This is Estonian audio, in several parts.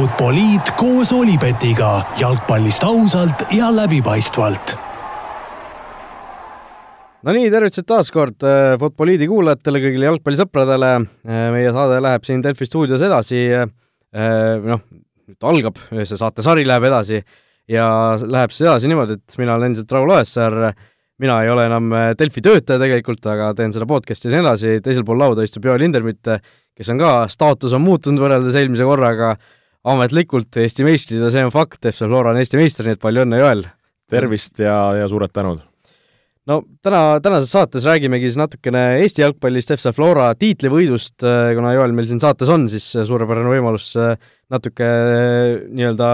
Futboliit koos Olipetiga jalgpallist ausalt ja läbipaistvalt. no nii, tervitused taas kord äh, Futboliidi kuulajatele, kõigile jalgpallisõpradele. Äh, meie saade läheb siin Delfi stuudios edasi. Äh, noh, nüüd algab, see saatesari läheb edasi ja läheb siis edasi niimoodi, et mina olen endiselt Raul Oessar. mina ei ole enam Delfi töötaja tegelikult, aga teen seda podcast'i siin edasi. teisel pool lauda istub Joel Lindermitt, kes on ka, staatus on muutunud võrreldes eelmise korraga ametlikult Eesti meistrid ja see on fakt, Flora on Eesti meister, nii et palju õnne, Joel! tervist ja, ja suured tänud! no täna, tänases saates räägimegi siis natukene Eesti jalgpallist, FC Flora tiitlivõidust, kuna Joel meil siin saates on, siis suurepärane võimalus äh, natuke nii-öelda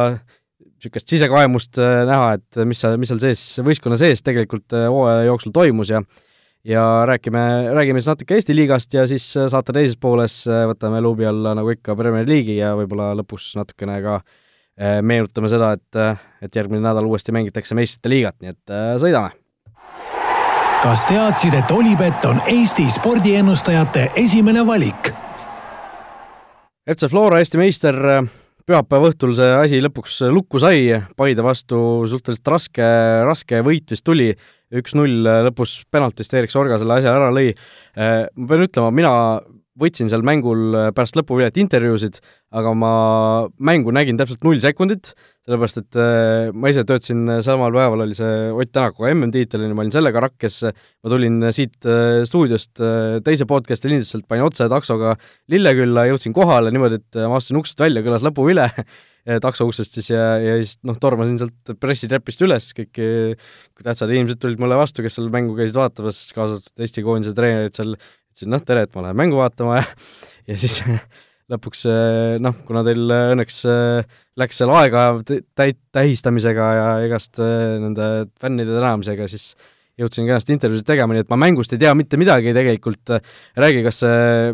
niisugust sisekaemust äh, näha, et mis seal, mis seal sees, võistkonna sees tegelikult hooaja jooksul toimus ja ja räägime, räägime siis natuke Eesti liigast ja siis äh, saate teises pooles äh, võtame luubi alla, nagu ikka, Premier League'i ja võib-olla lõpus natukene ka äh, meenutame seda, et, et järgmine nädal uuesti mängitakse meistrite liigat, nii et sõidame! kas teadsid, et Olipet on Eesti spordiennustajate esimene valik? FC Flora Eesti meister, pühapäeva õhtul see asi lõpuks lukku sai, Paide vastu suhteliselt raske, raske võit vist tuli üks-null lõpus penaltist Erik Sorga selle asja ära lõi. Äh, ma pean ütlema, mina võtsin seal mängul äh, pärast lõpuvilet intervjuusid, aga ma mängu nägin täpselt null sekundit, sellepärast et ma ise töötasin samal päeval, oli see Ott Tänakuga MM-tiitel, ma olin sellega rakkes, ma tulin siit stuudiost teise podcast'i lindustuselt, panin otse taksoga Lillekülla, jõudsin kohale niimoodi, et ma astusin uksest välja, kõlas lõpuvile takso uksest siis ja, ja siis noh, tormasin sealt pressitrepist üles, kõik tähtsad inimesed tulid mulle vastu, kes seal mängu käisid vaatamas, kaasa arvatud Eesti koondise treenerid seal, ütlesin noh, tere, et ma lähen mängu vaatama ja ja siis lõpuks noh, kuna teil õnneks läks seal aega täit-, tähistamisega ja igast nende fännide tänamisega, siis jõudsin kenasti intervjuusid tegema, nii et ma mängust ei tea mitte midagi tegelikult, räägi, kas see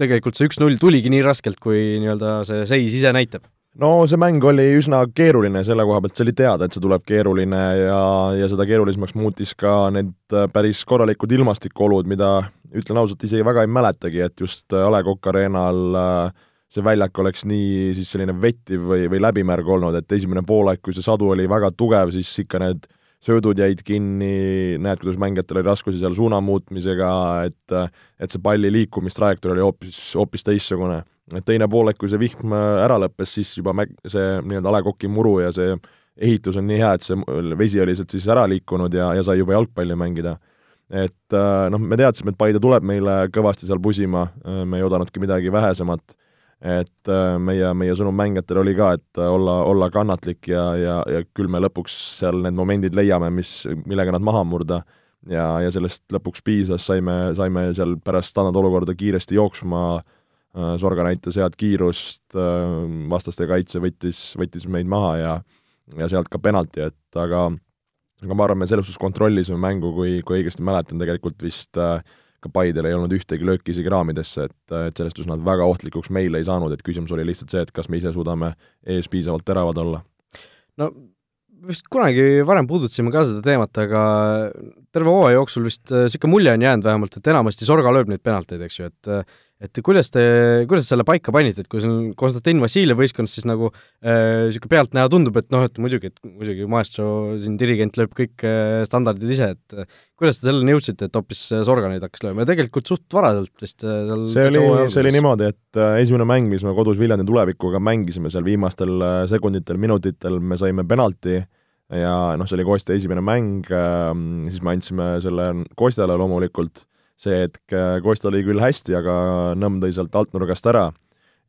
tegelikult see üks-null tuligi nii raskelt, kui nii-öelda see seis ise näitab? No see mäng oli üsna keeruline selle koha pealt, see oli teada, et see tuleb keeruline ja, ja seda keerulisemaks muutis ka need äh, päris korralikud ilmastikuolud, mida ütlen ausalt, isegi väga ei mäletagi, et just äh, A Le Coq Arena'l äh, see väljak oleks nii siis selline vettiv või, või läbimärg olnud, et esimene poolaeg, kui see sadu oli väga tugev, siis ikka need söödud jäid kinni, näed, kuidas mängijatel oli raskusi seal suuna muutmisega, et et see palli liikumistrajektoor oli hoopis, hoopis teistsugune teine poolek, kui see vihm äh, ära lõppes, siis juba mä-, see nii-öelda A Le Coq'i muru ja see ehitus on nii hea, et see vesi oli sealt siis ära liikunud ja, ja sai juba jalgpalli mängida. et äh, noh, me teadsime, et Paide tuleb meile kõvasti seal pusima, äh, me ei oodanudki midagi vähesemat, et meie, meie sõnum mängijatele oli ka, et olla, olla kannatlik ja, ja, ja küll me lõpuks seal need momendid leiame, mis, millega nad maha murda ja, ja sellest lõpuks piisas, saime, saime seal pärast standardolukorda kiiresti jooksma Äh, Sorga näitas head kiirust, äh, vastaste kaitse võttis, võttis meid maha ja ja sealt ka penalti, et aga aga ma arvan, me selles suhtes kontrollisime mängu, kui, kui õigesti mäletan, tegelikult vist äh, ka Paidel ei olnud ühtegi lööki isegi raamidesse, et, et selles suhtes nad väga ohtlikuks meile ei saanud, et küsimus oli lihtsalt see, et kas me ise suudame ees piisavalt teravad olla. no vist kunagi varem puudutasime ka seda teemat, aga terve hooaja jooksul vist niisugune mulje on jäänud vähemalt, et enamasti Sorga lööb neid penalteid, eks ju, et et kuidas te, kuidas te selle paika panite, et kui see on Konstantin Vassiljev võistkonnas, siis nagu niisugune äh, pealtnäha tundub, et noh, et muidugi, et muidugi maestro siin dirigent lööb kõik äh, standardid ise, et äh, kuidas te selleni jõudsite, et hoopis äh, Sorga neid hakkas lööma? Ja tegelikult suht varaselt vist äh, seal see oli, see oli niimoodi, et äh, esimene mäng, mis me kodus Viljandi tulevikuga mängisime seal viimastel äh, sekunditel, minutitel, me saime penalti ja noh, see oli Kostja esimene mäng äh,, siis me andsime selle Kostjale loomulikult see hetk äh, Kostal oli küll hästi, aga Nõmm tõi sealt altnurgast ära.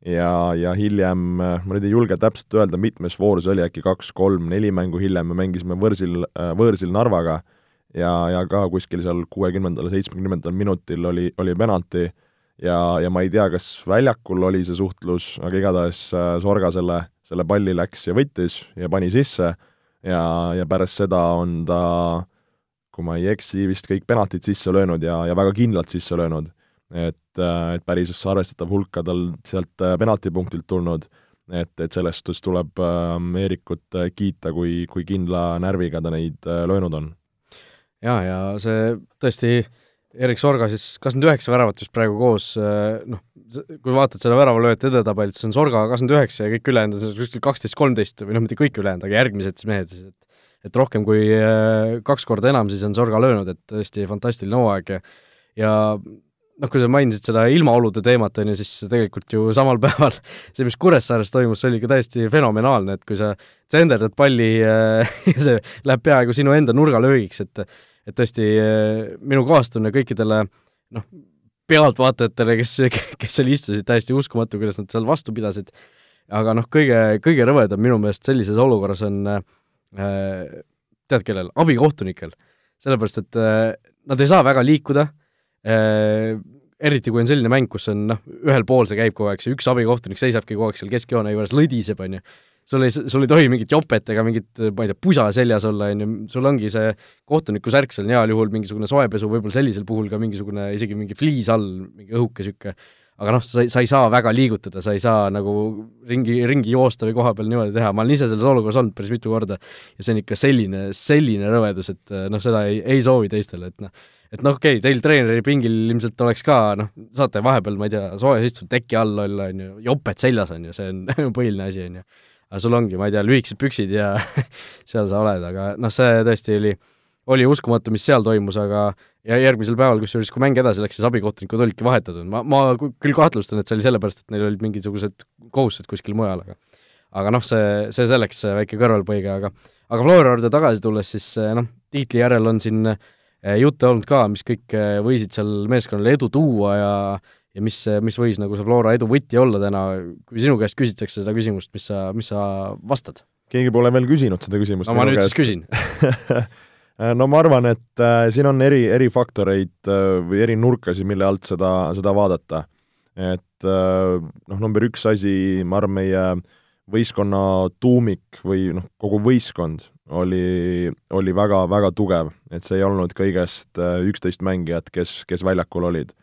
Ja, ja hiljem, äh, ma nüüd ei julge täpselt öelda, mitmes voor see oli, äkki kaks-kolm-neli mängu hiljem me mängisime võõrsil, äh, võõrsil Narvaga. Ja, ja ka kuskil seal kuuekümnendal, seitsmekümnendal minutil oli, oli penalti. Ja, ja ma ei tea, kas väljakul oli see suhtlus, aga igatahes Sorga selle, selle palli läks ja võttis ja pani sisse. Ja, ja pärast seda on ta äh, kui ma ei eksi, vist kõik penaltid sisse löönud ja, ja väga kindlalt sisse löönud. et, äh, et päris arvestatav hulk ka tal sealt äh, penaltipunktilt tulnud, et, et selles suhtes tuleb äh, Eerikut kiita, kui, kui kindla närviga ta neid löönud on. jaa, ja see tõesti Erik Sorga siis kakskümmend üheksa väravat vist praegu koos, noh, kui vaatad seda väravalööjate edetabelit, siis on Sorga kakskümmend üheksa ja kõik ülejäänud on kuskil kaksteist, kolmteist või noh, mitte kõik ülejäänud, aga järgmised mehed siis, et et rohkem kui kaks korda enam siis on Sorga löönud, et tõesti fantastiline hooaeg ja ja noh, kui sa mainisid seda ilmaolude teemat, on ju, siis tegelikult ju samal päeval see, mis Kuressaares toimus, see oli ka täiesti fenomenaalne, et kui sa tsenderdad palli ja see läheb peaaegu sinu enda nurgalöögiks, et et tõesti minu kaastunne kõikidele noh, pealtvaatajatele, kes, kes seal istusid, täiesti uskumatu, kuidas nad seal vastu pidasid, aga noh, kõige, kõige rõvedam minu meelest sellises olukorras on äh, tead kellel, abikohtunikel. sellepärast, et äh, nad ei saa väga liikuda. Äh,, eriti kui on selline mäng, kus on noh, ühel pool see käib kogu aeg, see üks abikohtunik seisabki kogu aeg seal keskjoone juures, lõdiseb, on ju. Sul ei, sul ei tohi mingit jopet ega mingit, ma ei tea, pusa seljas olla, on ju, sul ongi see kohtuniku särk seal heal juhul mingisugune soepesu, võib-olla sellisel puhul ka mingisugune isegi mingi fliis all, mingi õhuke niisugune, aga noh, sa, sa ei saa väga liigutada, sa ei saa nagu ringi, ringi joosta või koha peal niimoodi teha, ma olen ise selles olukorras olnud päris mitu korda ja see on ikka selline, selline rõvedus, et noh, seda ei, ei soovi teistele, et noh, et noh, okei okay,, teil treeneri pingil ilmselt oleks ka noh, saate vahepeal, ma ei tea, soojas istuda teki all olla, on ju, joped seljas on ju, see on põhiline asi, on ju. Aga sul ongi, ma ei tea, lühikesed püksid ja seal sa oled, aga noh, see tõesti oli, oli uskumatu, mis seal toimus, aga ja järgmisel päeval, kusjuures kui mäng edasi läks, siis abikohtunikud olidki vahetatud, ma, ma küll kahtlustan, et see oli sellepärast, et neil olid mingisugused kohustused kuskil mujal, aga aga noh, see, see selleks, väike kõrvalpõige, aga aga Flora juurde tagasi tulles, siis noh, tiitli järel on siin eh, jutte olnud ka, mis kõik eh, võisid seal meeskonnale edu tuua ja ja mis, mis võis nagu see Flora edu võti olla täna, kui sinu käest küsitakse seda küsimust, mis sa, mis sa vastad? keegi pole veel küsinud seda küsimust no ma nüüd käest. siis küsin no ma arvan, et äh, siin on eri, eri faktoreid äh, või eri nurkasid, mille alt seda, seda vaadata. et äh, noh, number üks asi, ma arvan, meie võistkonna tuumik või noh, kogu võistkond oli, oli väga, väga tugev, et see ei olnud kõigest äh, üksteist mängijat, kes, kes väljakul olid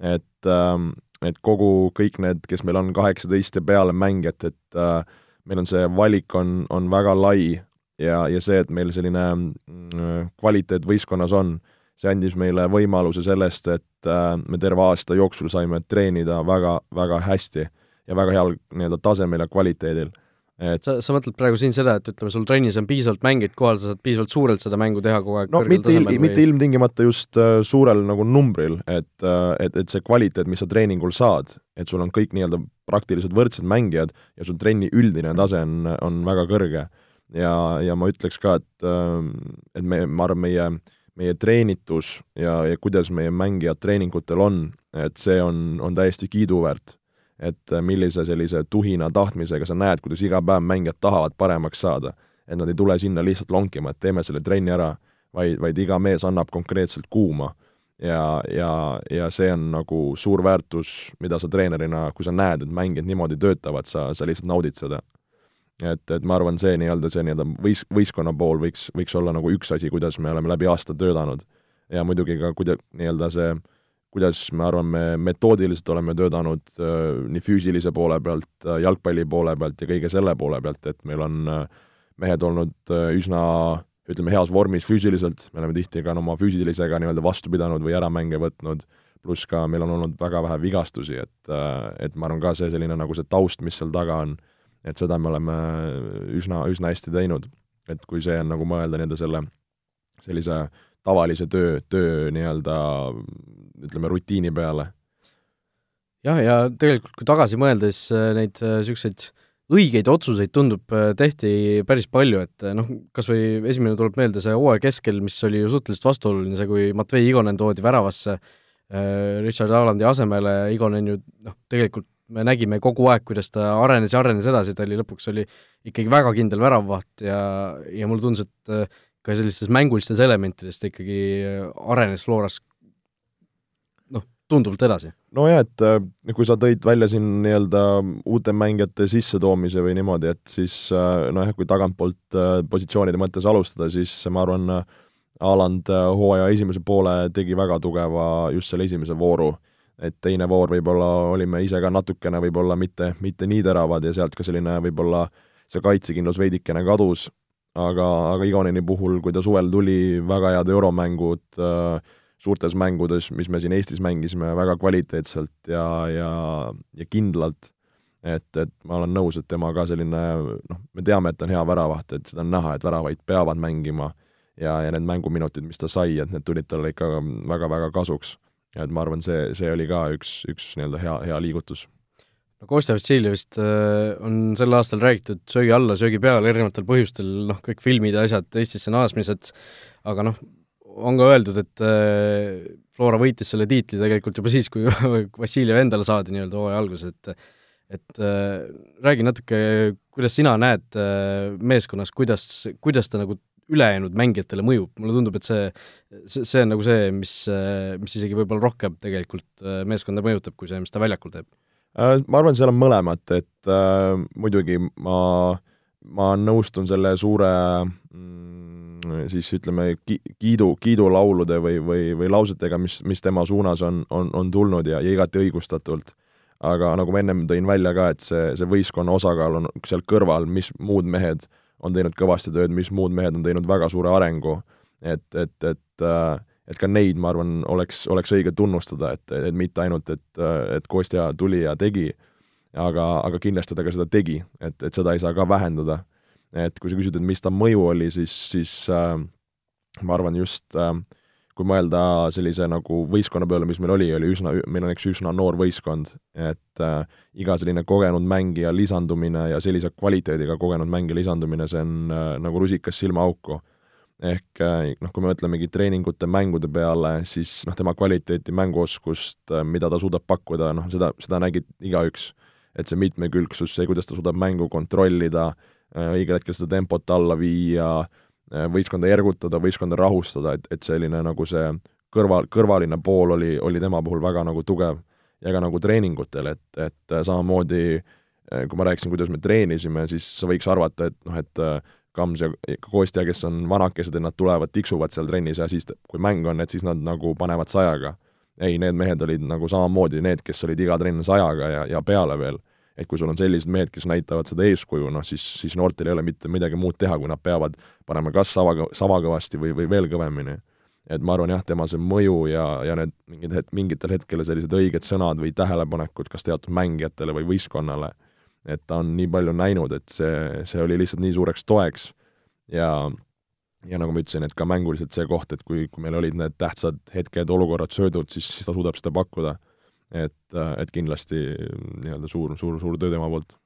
et, ähm, et kogu, kõik need, kes meil on kaheksateist ja peale mängijat, et äh, meil on see valik on, on väga lai ja, ja see, et meil selline mm, kvaliteet võistkonnas on, see andis meile võimaluse sellest, et äh, me terve aasta jooksul saime treenida väga, väga hästi ja väga heal nii-öelda tasemel ja kvaliteedil et sa, sa mõtled praegu siin seda, et ütleme, sul trennis on piisavalt mängijaid kohal, sa saad piisavalt suurelt seda mängu teha kogu aeg no mitte, il, või... mitte ilmtingimata just uh, suurel nagu numbril, et uh,, et, et see kvaliteet, mis sa treeningul saad, et sul on kõik nii-öelda praktiliselt võrdsed mängijad ja sul trenni üldine tase on, on väga kõrge. Ja, ja ma ütleks ka, et uh,, et me, ma arvan, meie meie treenitus ja, ja kuidas meie mängijad treeningutel on, et see on, on täiesti kiiduväärt et äh, millise sellise tuhina tahtmisega sa näed, kuidas iga päev mängijad tahavad paremaks saada. et nad ei tule sinna lihtsalt lonkima, et teeme selle trenni ära, vaid, vaid iga mees annab konkreetselt kuuma. ja, ja, ja see on nagu suur väärtus, mida sa treenerina, kui sa näed, et mängijad niimoodi töötavad, sa, sa lihtsalt naudid seda. Et, et ma arvan, see nii-öelda, see nii-öelda võis, võistkonna pool võiks, võiks olla nagu üks asi, kuidas me oleme läbi aasta töötanud. ja muidugi ka kuida-, nii-öelda see kuidas me arvame, metoodiliselt oleme töötanud äh, nii füüsilise poole pealt, äh, jalgpalli poole pealt ja kõige selle poole pealt, et meil on äh, mehed olnud äh, üsna ütleme, heas vormis füüsiliselt, me oleme tihti ka oma füüsilisega nii-öelda vastu pidanud või äramänge võtnud, pluss ka meil on olnud väga vähe vigastusi, et äh, et ma arvan ka see selline nagu see taust, mis seal taga on, et seda me oleme üsna, üsna hästi teinud. et kui see on nagu mõelda nii-öelda selle sellise tavalise töö, töö nii-öelda ütleme, rutiini peale. jah, ja tegelikult kui tagasi mõelda, siis äh, neid niisuguseid äh, õigeid otsuseid tundub, äh, tehti päris palju, et noh, kas või esimene tuleb meelde see hooaja keskel, mis oli ju suhteliselt vastuoluline, see kui Matvei Igonen toodi väravasse Richard Alandi asemele, Igonen ju noh, tegelikult me nägime kogu aeg, kuidas ta arenes ja arenes edasi, ta oli lõpuks oli ikkagi väga kindel väravvaht ja, ja mulle tundus, et ka sellistest mängulistest elementidest ikkagi arenes Floras tunduvalt edasi. nojah, et äh, kui sa tõid välja siin nii-öelda uute mängijate sissetoomise või niimoodi, et siis äh, nojah, kui tagantpoolt äh, positsioonide mõttes alustada, siis ma arvan, Haaland hooaja esimese poole tegi väga tugeva just selle esimese vooru. Et teine voor võib-olla olime ise ka natukene võib-olla mitte, mitte nii teravad ja sealt ka selline võib-olla see kaitsekindlus veidikene kadus, aga, aga Igoneni puhul, kui ta suvel tuli, väga head euromängud äh,, suurtes mängudes, mis me siin Eestis mängisime väga kvaliteetselt ja, ja, ja kindlalt, et, et ma olen nõus, et tema ka selline noh, me teame, et ta on hea väravaht, et seda on näha, et väravaid peavad mängima ja, ja need mänguminutid, mis ta sai, et need tulid talle ikka väga-väga kasuks. Ja et ma arvan, see, see oli ka üks, üks nii-öelda hea, hea liigutus. No Kostja Vassiljevist äh, on sel aastal räägitud söögi alla, söögi peale erinevatel põhjustel, noh, kõik filmid ja asjad, Eestisse naasmised, aga noh, on ka öeldud, et äh, Flora võitis selle tiitli tegelikult juba siis, kui Vassiljev endale saadi nii-öelda hooaja alguses, et et äh, räägi natuke, kuidas sina näed äh, meeskonnas, kuidas, kuidas ta nagu ülejäänud mängijatele mõjub, mulle tundub, et see, see, see on nagu see, mis, äh, mis isegi võib-olla rohkem tegelikult äh, meeskonda mõjutab, kui see, mis ta väljakul teeb äh,. Ma arvan, seal on mõlemat, et äh, muidugi ma, ma nõustun selle suure mm, siis ütleme, ki-, kiidu, kiidulaulude või, või, või lausetega, mis, mis tema suunas on, on, on tulnud ja, ja igati õigustatult. aga nagu ma ennem tõin välja ka, et see, see võistkonna osakaal on seal kõrval, mis muud mehed on teinud kõvasti tööd, mis muud mehed on teinud väga suure arengu, et, et, et äh, et ka neid, ma arvan, oleks, oleks õige tunnustada, et, et mitte ainult, et, et Kostja tuli ja tegi, aga, aga kindlasti ta ka seda tegi, et, et seda ei saa ka vähendada. et kui sa küsid, et mis ta mõju oli, siis, siis äh, ma arvan just äh, kui mõelda sellise nagu võistkonna peale, mis meil oli, oli üsna, meil on üks üsna noor võistkond, et äh, iga selline kogenud mängija lisandumine ja sellise kvaliteediga kogenud mängija lisandumine, see on äh, nagu rusikas silmaauku. ehk äh, noh, kui me mõtlemegi treeningute, mängude peale, siis noh, tema kvaliteeti, mänguoskust, äh, mida ta suudab pakkuda, noh, seda, seda nägi igaüks. et see mitmekülgsus, see, kuidas ta suudab mängu kontrollida Äh, õigel hetkel seda tempot alla viia, äh, võistkonda ergutada, võistkonda rahustada, et, et selline nagu see kõrval, kõrvaline pool oli, oli tema puhul väga nagu tugev. ja ka nagu treeningutel, et, et äh, samamoodi kui ma rääkisin, kuidas me treenisime, siis võiks arvata, et noh, et Kams ja Kostja, kes on vanakesed ja nad tulevad, tiksuvad seal trennis ja siis, kui mäng on, et siis nad nagu panevad sajaga. ei, need mehed olid nagu samamoodi need, kes olid iga trenn sajaga ja, ja peale veel et kui sul on sellised mehed, kes näitavad seda eeskuju, noh siis, siis noortel ei ole mitte midagi muud teha, kui nad peavad panema kas sava, sama kõvasti või, või veel kõvemini. et ma arvan jah, tema see mõju ja, ja need mingid het-, mingitel hetkel sellised õiged sõnad või tähelepanekud kas teatud mängijatele või võistkonnale, et ta on nii palju näinud, et see, see oli lihtsalt nii suureks toeks ja ja nagu ma ütlesin, et ka mänguliselt see koht, et kui, kui meil olid need tähtsad hetked, olukorrad, söödud, siis, siis ta suudab seda pakkuda et, et kindlasti nii-öelda suur, suur, suur töö tema poolt.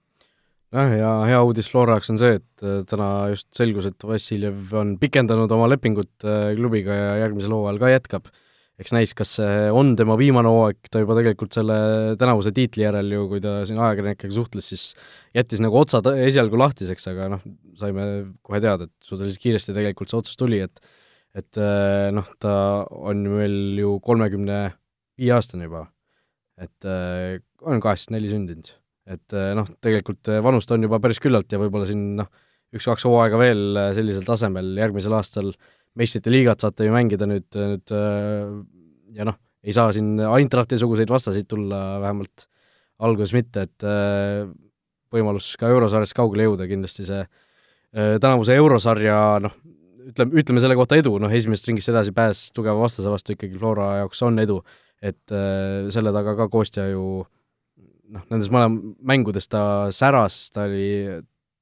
jah, ja hea uudis Flora jaoks on see, et äh, täna just selgus, et Vassiljev on pikendanud oma lepingut äh, klubiga ja järgmisel hooajal ka jätkab. eks näis, kas see on tema viimane hooaeg, ta juba tegelikult selle tänavuse tiitli järel ju, kui ta siin ajakirjanikega suhtles, siis jättis nagu otsad esialgu lahtiseks, aga noh, saime kohe teada, et suhteliselt kiiresti tegelikult see otsus tuli, et et äh, noh, ta on meil ju kolmekümne viie aastane juba et äh, on kaheksakümmend neli sündinud. et äh, noh, tegelikult äh, vanust on juba päris küllalt ja võib-olla siin noh, üks-kaks hooaega veel sellisel tasemel, järgmisel aastal meistrite liigat saate ju mängida nüüd, nüüd ja noh, ei saa siin Eintrachti-suguseid vastaseid tulla, vähemalt alguses mitte, et võimalus ka eurosarjast kaugele jõuda, kindlasti see tänavuse eurosarja noh, ütleme, ütleme selle kohta edu, noh esimesest ringist edasi pääs tugeva vastase vastu ikkagi Flora jaoks on edu et äh, selle taga ka Kostja ju noh, nendes mõlem-, mängudes ta säras, ta oli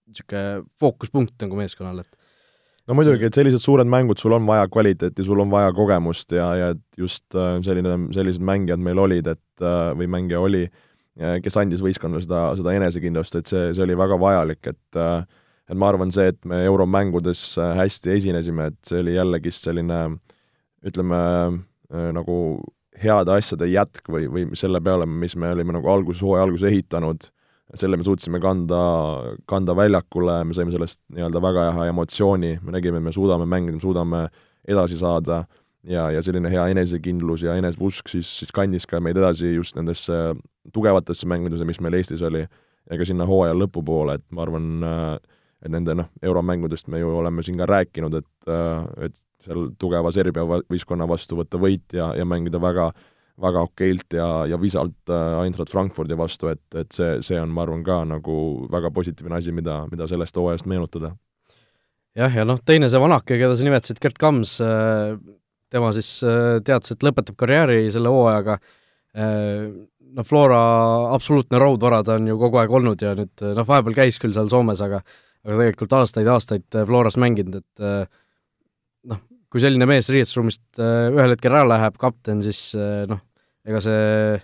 niisugune fookuspunkt nagu meeskonnal, et no muidugi, et sellised suured mängud, sul on vaja kvaliteeti, sul on vaja kogemust ja, ja just äh, selline, sellised mängijad meil olid, et äh, või mängija oli, kes andis võistkonnale seda, seda enesekindlust, et see, see oli väga vajalik, et et ma arvan, see, et me euromängudes hästi esinesime, et see oli jällegist selline ütleme, nagu heade asjade jätk või, või selle peale, mis me olime nagu alguses, hooaja alguses ehitanud, selle me suutsime kanda, kanda väljakule, me saime sellest nii-öelda väga hea emotsiooni, me nägime, me suudame mängida, me suudame edasi saada ja, ja selline hea enesekindlus ja eneseusk siis, siis kandis ka meid edasi just nendesse tugevatesse mängudesse, mis meil Eestis oli, ja ka sinna hooaja lõpupoole, et ma arvan, et nende noh, euromängudest me ju oleme siin ka rääkinud, et, et seal tugeva Serbia võistkonna vastu võtta võit ja, ja mängida väga, väga okeilt ja, ja visalt äh, Eintracht Frankfurdi vastu, et, et see, see on, ma arvan, ka nagu väga positiivne asi, mida, mida sellest hooajast meenutada. jah, ja noh, teine see vanake, keda sa nimetasid, Gerd Kams, äh, tema siis teatas, et lõpetab karjääri selle hooajaga, noh, Flora absoluutne raudvara ta on ju kogu aeg olnud ja nüüd noh, vahepeal käis küll seal Soomes, aga aga tegelikult aastaid-aastaid Floras mänginud, et noh, kui selline mees riietusruumist ühel hetkel ära läheb, kapten, siis noh, ega see,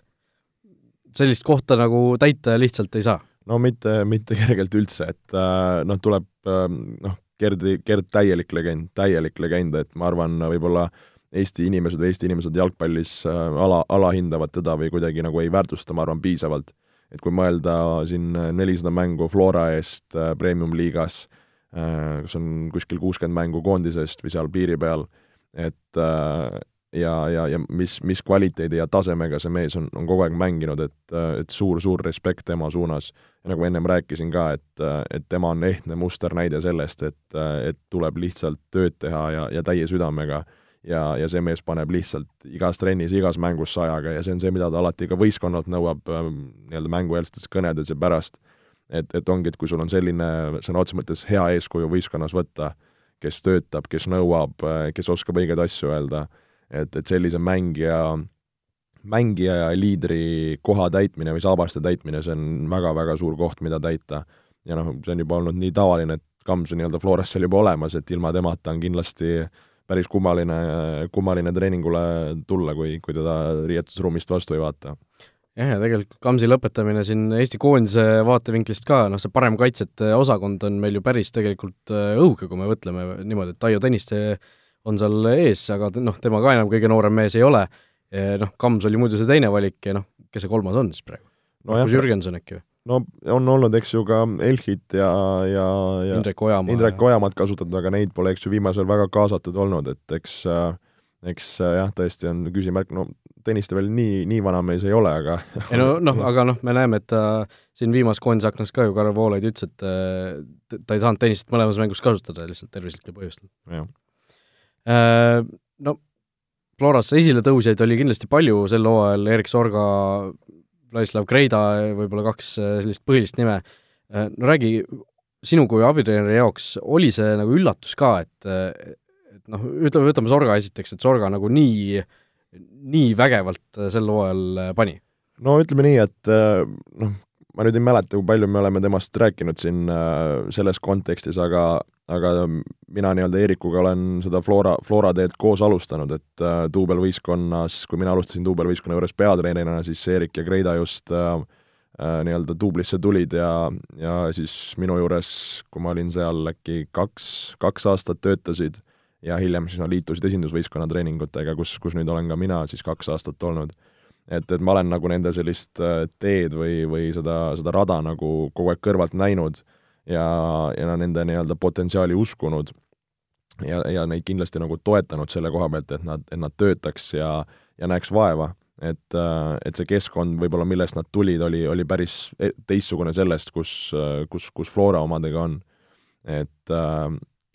sellist kohta nagu täita lihtsalt ei saa. no mitte, mitte kergelt üldse, et noh, tuleb noh, Gerdi, Gerd täielik legend, täielik legend, et ma arvan, võib-olla Eesti inimesed või Eesti inimesed jalgpallis ala, alahindavad teda või kuidagi nagu ei väärtusta, ma arvan, piisavalt. Et kui mõelda siin nelisada mängu Flora eest äh, Premium-liigas äh,, kus on kuskil kuuskümmend mängu koondisest või seal piiri peal, et äh, ja, ja, ja mis, mis kvaliteedi ja tasemega see mees on, on kogu aeg mänginud, et, et suur-suur respekt tema suunas. ja nagu ennem rääkisin ka, et, et tema on ehtne musternäide sellest, et, et tuleb lihtsalt tööd teha ja, ja täie südamega ja, ja see mees paneb lihtsalt igas trennis, igas mängus sajaga ja see on see, mida ta alati ka võistkonnalt nõuab ähm, nii-öelda mängueelstes kõnedes ja pärast. et, et ongi, et kui sul on selline sõna otseses mõttes hea eeskuju võistkonnas võtta, kes töötab, kes nõuab, kes oskab õigeid asju öelda et, et sellise mängija, mängija ja liidri koha täitmine või saabaste täitmine, see on väga-väga suur koht, mida täita. ja noh, see on juba olnud nii tavaline, et Kams on nii-öelda Floras seal juba olemas, et ilma temata on kindlasti päris kummaline, kummaline treeningule tulla, kui, kui teda riietusruumist vastu ei vaata jah, ja tegelikult Kamsi lõpetamine siin Eesti koondise vaatevinklist ka, noh see parem kaitsjate osakond on meil ju päris tegelikult äh, õhuke, kui me mõtleme niimoodi, et Taio Tõniste on seal ees, aga noh, tema ka enam kõige noorem mees ei ole, noh, Kams oli muidu see teine valik ja noh, kes see kolmas on siis praegu no? Markus Jürgenson äkki või? No on olnud, eks ju, ka Elchit ja, ja, ja Indrek Ojamaa, Indrek Ojamaad kasutatud, aga neid pole, eks ju, viimasel väga kaasatud olnud, et eks eks jah, tõesti on küsimärk, no Tõniste veel nii, nii vana mees ei ole, aga ei no noh, aga noh, me näeme, et ta siin viimases koondise aknas ka ju, Karel Voolaid ütles, et ta ei saanud Tõnistet mõlemas mängus kasutada lihtsalt tervislikel põhjustel. Äh, no Floras esiletõusjaid oli kindlasti palju sel hooajal, Erik Sorga, Vladislav Kreida, võib-olla kaks äh, sellist põhilist nime. Äh, no räägi, sinu kui abitreeneri jaoks oli see nagu üllatus ka, et et noh, ütleme, võtame Sorga esiteks, et Sorga nagu nii, nii vägevalt sel hooajal pani? no ütleme nii, et noh, ma nüüd ei mäleta, kui palju me oleme temast rääkinud siin selles kontekstis, aga aga mina nii-öelda Eerikuga olen seda Flora, Flora teed koos alustanud, et äh, duubelvõistkonnas, kui mina alustasin duubelvõistkonna juures peatreenerina, siis Eerik ja Kreida just äh, äh, nii-öelda duublisse tulid ja, ja siis minu juures, kui ma olin seal äkki kaks, kaks aastat töötasid ja hiljem siis nad liitusid esindusvõistkonna treeningutega, kus, kus nüüd olen ka mina siis kaks aastat olnud. Et, et ma olen nagu nende sellist äh, teed või, või seda, seda rada nagu kogu aeg kõrvalt näinud ja, ja nende nii-öelda potentsiaali uskunud ja, ja neid kindlasti nagu toetanud selle koha pealt, et nad, et nad töötaks ja, ja näeks vaeva. et, et see keskkond võib-olla, millest nad tulid, oli, oli päris e-, teistsugune sellest, kus, kus, kus Flora omadega on. et,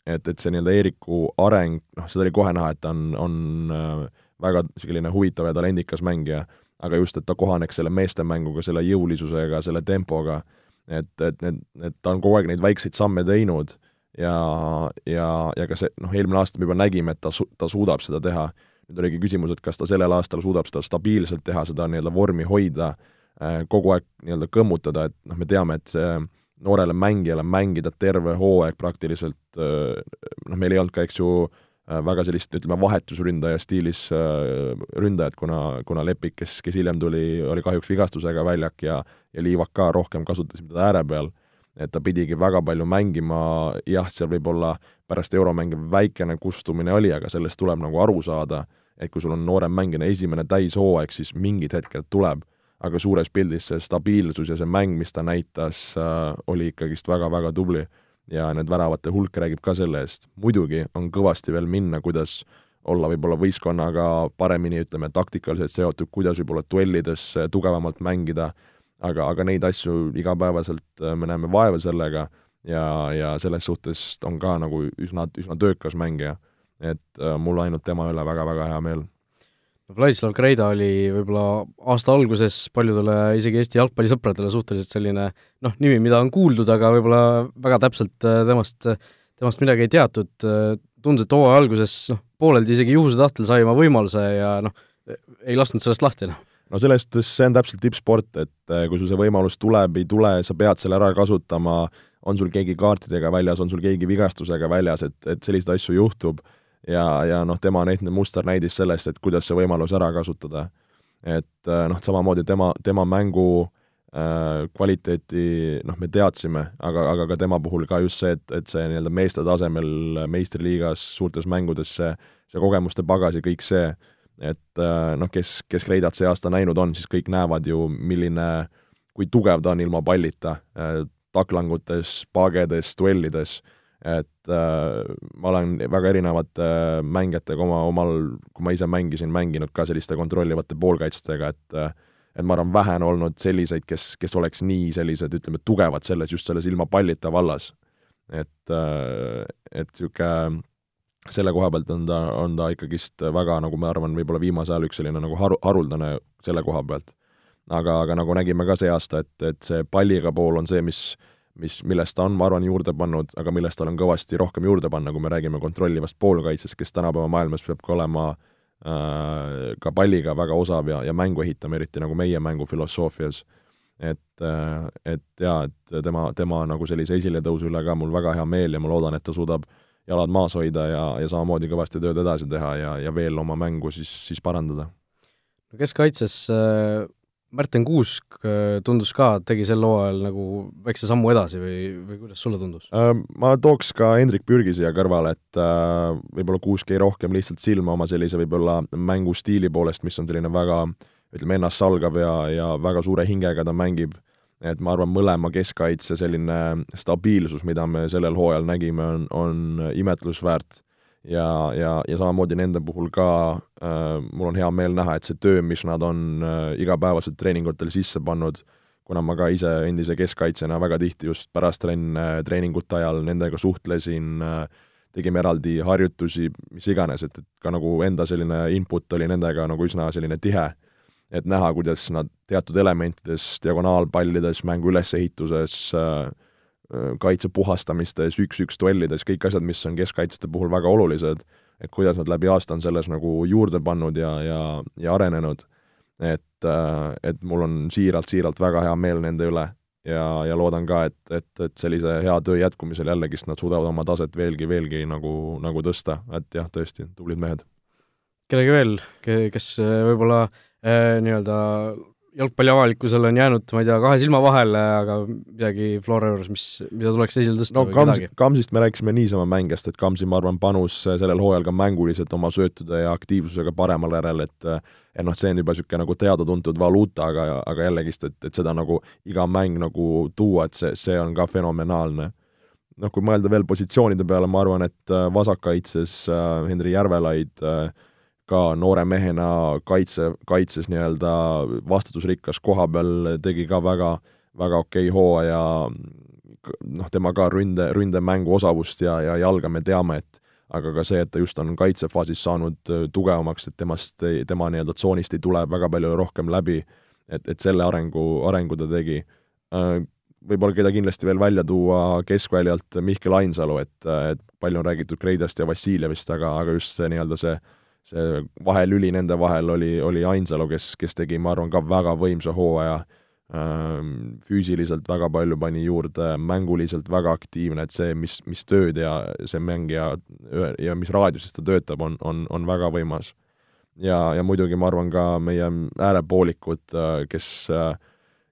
et, et see nii-öelda Eeriku areng, noh, seda oli kohe näha, et ta on, on väga selline huvitav ja talendikas mängija, aga just, et ta kohaneks selle meestemänguga, selle jõulisusega, selle tempoga et, et need, et ta on kogu aeg neid väikseid samme teinud ja, ja, ja ka see, noh, eelmine aasta me juba nägime, et ta su-, ta suudab seda teha. nüüd oligi küsimus, et kas ta sellel aastal suudab seda stabiilselt teha, seda nii-öelda vormi hoida, äh, kogu aeg nii-öelda kõmmutada, et noh, me teame, et see noorele mängijale mängida terve hooaeg praktiliselt, äh, noh, meil ei olnud ka, eks ju, väga sellist, ütleme, vahetusründaja stiilis äh, ründajat, kuna, kuna Lepik, kes, kes hiljem tuli, oli kahjuks vigastusega väljak ja ja Liivak ka rohkem kasutasime teda ääre peal, et ta pidigi väga palju mängima, jah, seal võib-olla pärast euromänge väikene kustumine oli, aga sellest tuleb nagu aru saada, et kui sul on noorem mängija esimene täishooaeg, siis mingid hetked tuleb, aga suures pildis see stabiilsus ja see mäng, mis ta näitas äh,, oli ikkagist väga-väga tubli ja need väravate hulk räägib ka selle eest. muidugi on kõvasti veel minna, kuidas olla võib-olla võistkonnaga paremini, ütleme, taktikaliselt seotud, kuidas võib-olla duellides tugevamalt mängida, aga, aga neid asju igapäevaselt äh, me näeme vaeva sellega ja, ja selles suhtes on ka nagu üsna, üsna töökas mängija. et äh, mul ainult tema üle väga-väga hea meel Vladislav Kreida oli võib-olla aasta alguses paljudele, isegi Eesti jalgpallisõpradele suhteliselt selline noh, nimi, mida on kuuldud, aga võib-olla väga täpselt äh, temast, temast midagi ei teatud, tundus, et hooaja alguses noh, pooleldi isegi juhuse tahtel sai oma võimaluse ja noh, ei lasknud sellest lahti, noh no selles suhtes see on täpselt tippsport, et äh, kui sul see võimalus tuleb, ei tule, sa pead selle ära kasutama, on sul keegi kaartidega väljas, on sul keegi vigastusega väljas, et, et selliseid asju juhtub ja, ja noh, tema ehk musternäidis sellest, et kuidas see võimalus ära kasutada. et äh, noh, samamoodi tema, tema mängu äh, kvaliteeti noh, me teadsime, aga, aga ka tema puhul ka just see, et, et see nii-öelda meeste tasemel meistriliigas suurtes mängudes see, see kogemuste pagas ja kõik see, et äh, noh, kes, kes Kreidat see aasta näinud on, siis kõik näevad ju, milline, kui tugev ta on ilma pallita, äh, taklangutes, paagedes, duellides, et äh, ma olen väga erinevate äh, mängijatega oma, omal, kui ma ise mängisin, mänginud ka selliste kontrollivate poolkaitstega, et äh, et ma arvan, vähe on olnud selliseid, kes, kes oleks nii sellised, ütleme, tugevad selles, just selles ilma pallita vallas. et, et niisugune selle koha pealt on ta, on ta ikkagist väga, nagu ma arvan, võib-olla viimasel ajal üks selline nagu haru, haruldane selle koha pealt. aga, aga nagu nägime ka see aasta, et, et see palliga pool on see, mis mis, millest ta on, ma arvan, juurde pannud, aga millest tal on kõvasti rohkem juurde panna, kui me räägime kontrollivast poolkaitsest, kes tänapäeva maailmas peab ka olema äh, ka palliga väga osav ja, ja mängu ehitama, eriti nagu meie mängufilosoofias. et äh,, et jaa, et tema, tema nagu sellise esiletõusu üle ka mul väga hea meel ja ma loodan, et ta suudab jalad maas hoida ja, ja samamoodi kõvasti tööd edasi teha ja, ja veel oma mängu siis, siis parandada. no keskkaitses äh, Märten Kuusk äh, tundus ka, tegi sel hooajal nagu väikse sammu edasi või, või kuidas sulle tundus äh,? Ma tooks ka Hendrik Pürgi siia kõrvale, et äh, võib-olla Kuusk jäi rohkem lihtsalt silma oma sellise võib-olla mängustiili poolest, mis on selline väga ütleme, ennastsalgav ja, ja väga suure hingega ta mängib et ma arvan, mõlema keskkaitse selline stabiilsus, mida me sellel hooajal nägime, on, on imetlusväärt. Ja, ja, ja samamoodi nende puhul ka äh, mul on hea meel näha, et see töö, mis nad on äh, igapäevaselt treeningutel sisse pannud, kuna ma ka ise endise keskkaitsjana väga tihti just pärast trenne, treeningute ajal nendega suhtlesin äh,, tegime eraldi harjutusi, mis iganes, et, et ka nagu enda selline input oli nendega nagu üsna selline tihe. Et näha, kuidas nad teatud elementides, diagonaalpallides, mängu ülesehituses, äh, äh, kaitse puhastamistes, üks-üks duellides, kõik asjad, mis on keskkaitsjate puhul väga olulised, et kuidas nad läbi aasta on selles nagu juurde pannud ja, ja, ja arenenud. et, äh, et mul on siiralt-siiralt väga hea meel nende üle ja, ja loodan ka, et, et, et sellise hea töö jätkumisel jällegist nad suudavad oma taset veelgi, veelgi nagu, nagu tõsta, et jah, tõesti, tublid mehed. kellegi veel, kes võib-olla äh, Äh, nii-öelda jalgpalliavalikkusel on jäänud, ma ei tea, kahe silma vahele, aga midagi Flora juures, mis, mida tuleks esile tõsta no Kams, Kamsist me rääkisime niisama mängijast, et Kamsi, ma arvan, panus sellel hooajal ka mänguliselt oma söötude ja aktiivsusega paremal järel, et et noh, see on juba niisugune nagu teada-tuntud valuuta, aga, aga jällegist, et, et seda nagu iga mäng nagu tuua, et see, see on ka fenomenaalne. noh, kui mõelda veel positsioonide peale, ma arvan, et vasakkaitses äh, Henri Järvelaid äh, ka noore mehena kaitse, kaitses nii-öelda vastutusrikkas koha peal, tegi ka väga, väga okei okay hooaja, noh, tema ka ründe, ründemängu osavust ja, ja jalga me teame, et aga ka see, et ta just on kaitsefaasis saanud äh, tugevamaks, et temast, tema nii-öelda tsoonist ei tule väga palju rohkem läbi, et, et selle arengu, arengu ta tegi. Äh, võib-olla keda kindlasti veel välja tuua keskväljalt, Mihkel Ainsalu, et, et palju on räägitud Kreidast ja Vassiljevist, aga, aga just see nii-öelda see see vahelüli nende vahel oli, oli Ainsalu, kes, kes tegi, ma arvan, ka väga võimsa hooaja, füüsiliselt väga palju pani juurde, mänguliselt väga aktiivne, et see, mis, mis tööd ja see mängija ja mis raadiuses ta töötab, on, on, on väga võimas. ja, ja muidugi ma arvan ka meie äärepoolikud, kes,